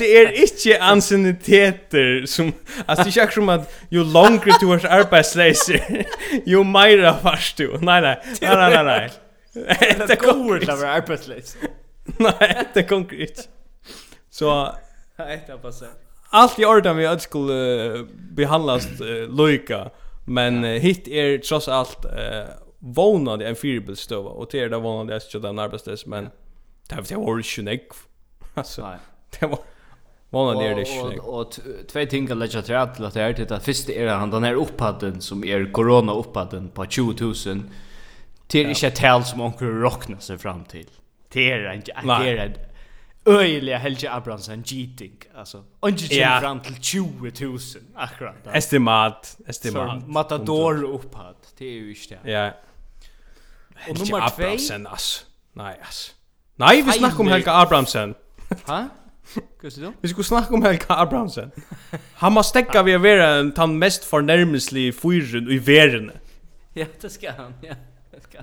er inte anseniteter som altså det är som at jo langre du er arbeidsløs, jo meira fast du. Nei, nei, nei, nei, nei, nei. Det går inte att vara arbetslös. Nei, det går inte. Så nej, det passar. Allt i orden vi skulle behandlas lojka men uh, hit är trots allt vånad en fyrbilstöva och det är det vånad jag skulle den arbetslös men det har varit orchinek alltså nej det var Måna är det snyggt. Och två ting att lägga till att det är det första är han den här upphatten som är corona upphatten på 20000 till inte tal som onkel rockna sig fram till. Det är inte det är Öjliga Helge Abramsen giting alltså onkel ja. fram till 20000 akkurat. Estimat, estimat. Matador upphatt. Det är ju inte. Ja. Och nummer 2 Abrahamsen ass. Nej ass. Nej, vi snackar om Helga Abrahamsen. Ha? Kus du? Vi skulle snacka om Helga Abrahamsen. Han måste stäcka vi være en tan mest förnärmelslig fyren i världen. Ja, det ska han. Ja, det ska.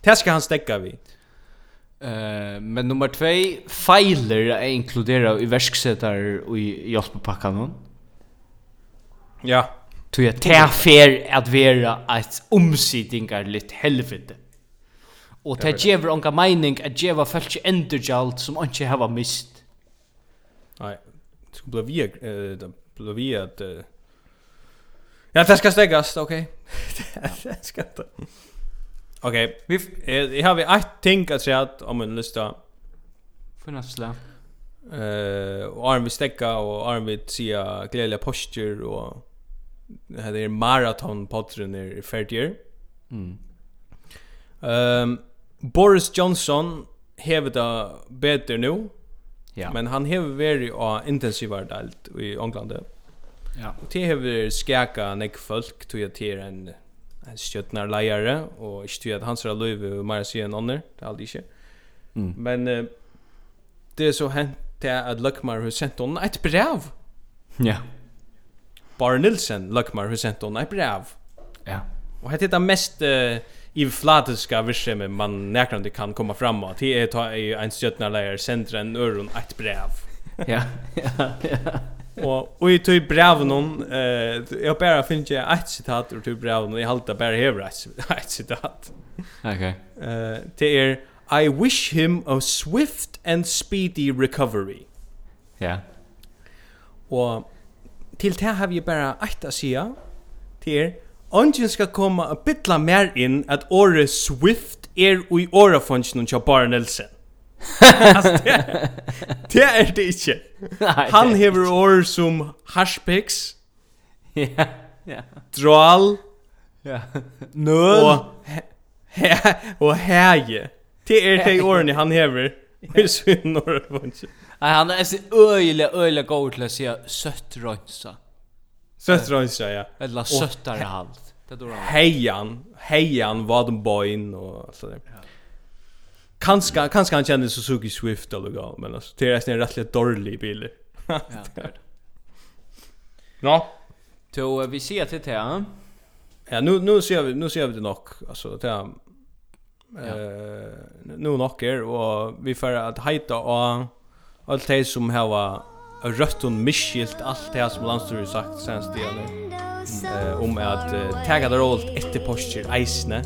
Det skal han stäcka vi. Uh, men nummer 2 feiler är inkludera i verksättar och i hjälppakkan. Ja. Tu jag fer att vara ett omsidingar lite helvete. Og det gjever onka meining at gjeva fæltje endurgjald som onki hava mist. Nei, det skulle bli via, det skulle bli at... Ja, det skal stegast, ok. det skal det. Ok, vi, jeg har vi ett ting at seg om en lista. Fornatsla. Eh, och arm vi stekka, och arm vi sia glädje posture och det här är maraton-podren är färdig. Mm. Um, Boris Johnson hever det bättre nu. Ja. Men han hever varit och intensivare delt i England. Ja. Og det hever skäka nek folk tog jag till en en stjøtnar leiare og ikke til at hans er løyve og meir sier enn ånder, det er aldri ikke. Mm. Men uh, det er så hent til at Løkmar har sendt henne et brev. Ja. Bare Nilsen Løkmar har sendt henne et brev. Ja. Og hette det mest uh, i flatiska virksomhet man näkrande kan komma fram och det är ta i en stjärna läger centra en öron ett brev. Ja. Ja. Och och i typ brev någon eh jag bara finns jag ett citat ur typ brev och jag halta bara här ett citat. Okej. Eh det är I wish him a swift and speedy recovery. Ja. Och till det har vi bara ett att säga Det är Ongen skal komme og bytla mer inn at året Swift er ui årafonsen tja Bara Nelson. altså, det, det er det ikke. Nei, Han hever året som Hashpix, Ja, ja. Dral. Ja. Nøl. Og, he, og heie. Det er de årene han hever. Vi synes Norra Nei, han er så øyelig, øyelig god til å si søtt rønsa. Sött rönsa ja. Eller söttare halt. Det då. Hejan, hejan vad den boyn och så där. Kanske kanske han känner Suzuki Swift eller gå men alltså det är en rätt dålig bil. ja, det är det. Nå. Då vi ser till det. Ja, nu nu ser vi nu ser vi det nog alltså det är eh nu nog är och vi får att heita och allt det som här har rødt og misskilt allt det som landstyret sagt senast det nu. Eh om att tagga det rollt efter posture eisne.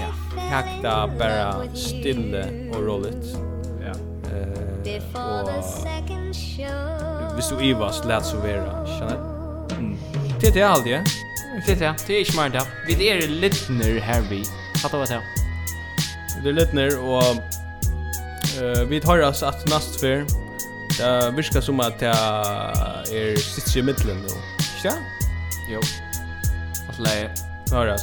Ja, hakta bara stille och rolligt. Ja. Eh och Hvis du ivas lät så vera, känner mm Det är allt det. Det är det. Det är smart då. Vi är litner här vi. Fattar vad det är. Det är lite ner och eh vi tar oss att nästa för Det virkar som att det är sitter i middelen nå. Ikke det? Jo. Alt leie. Høres.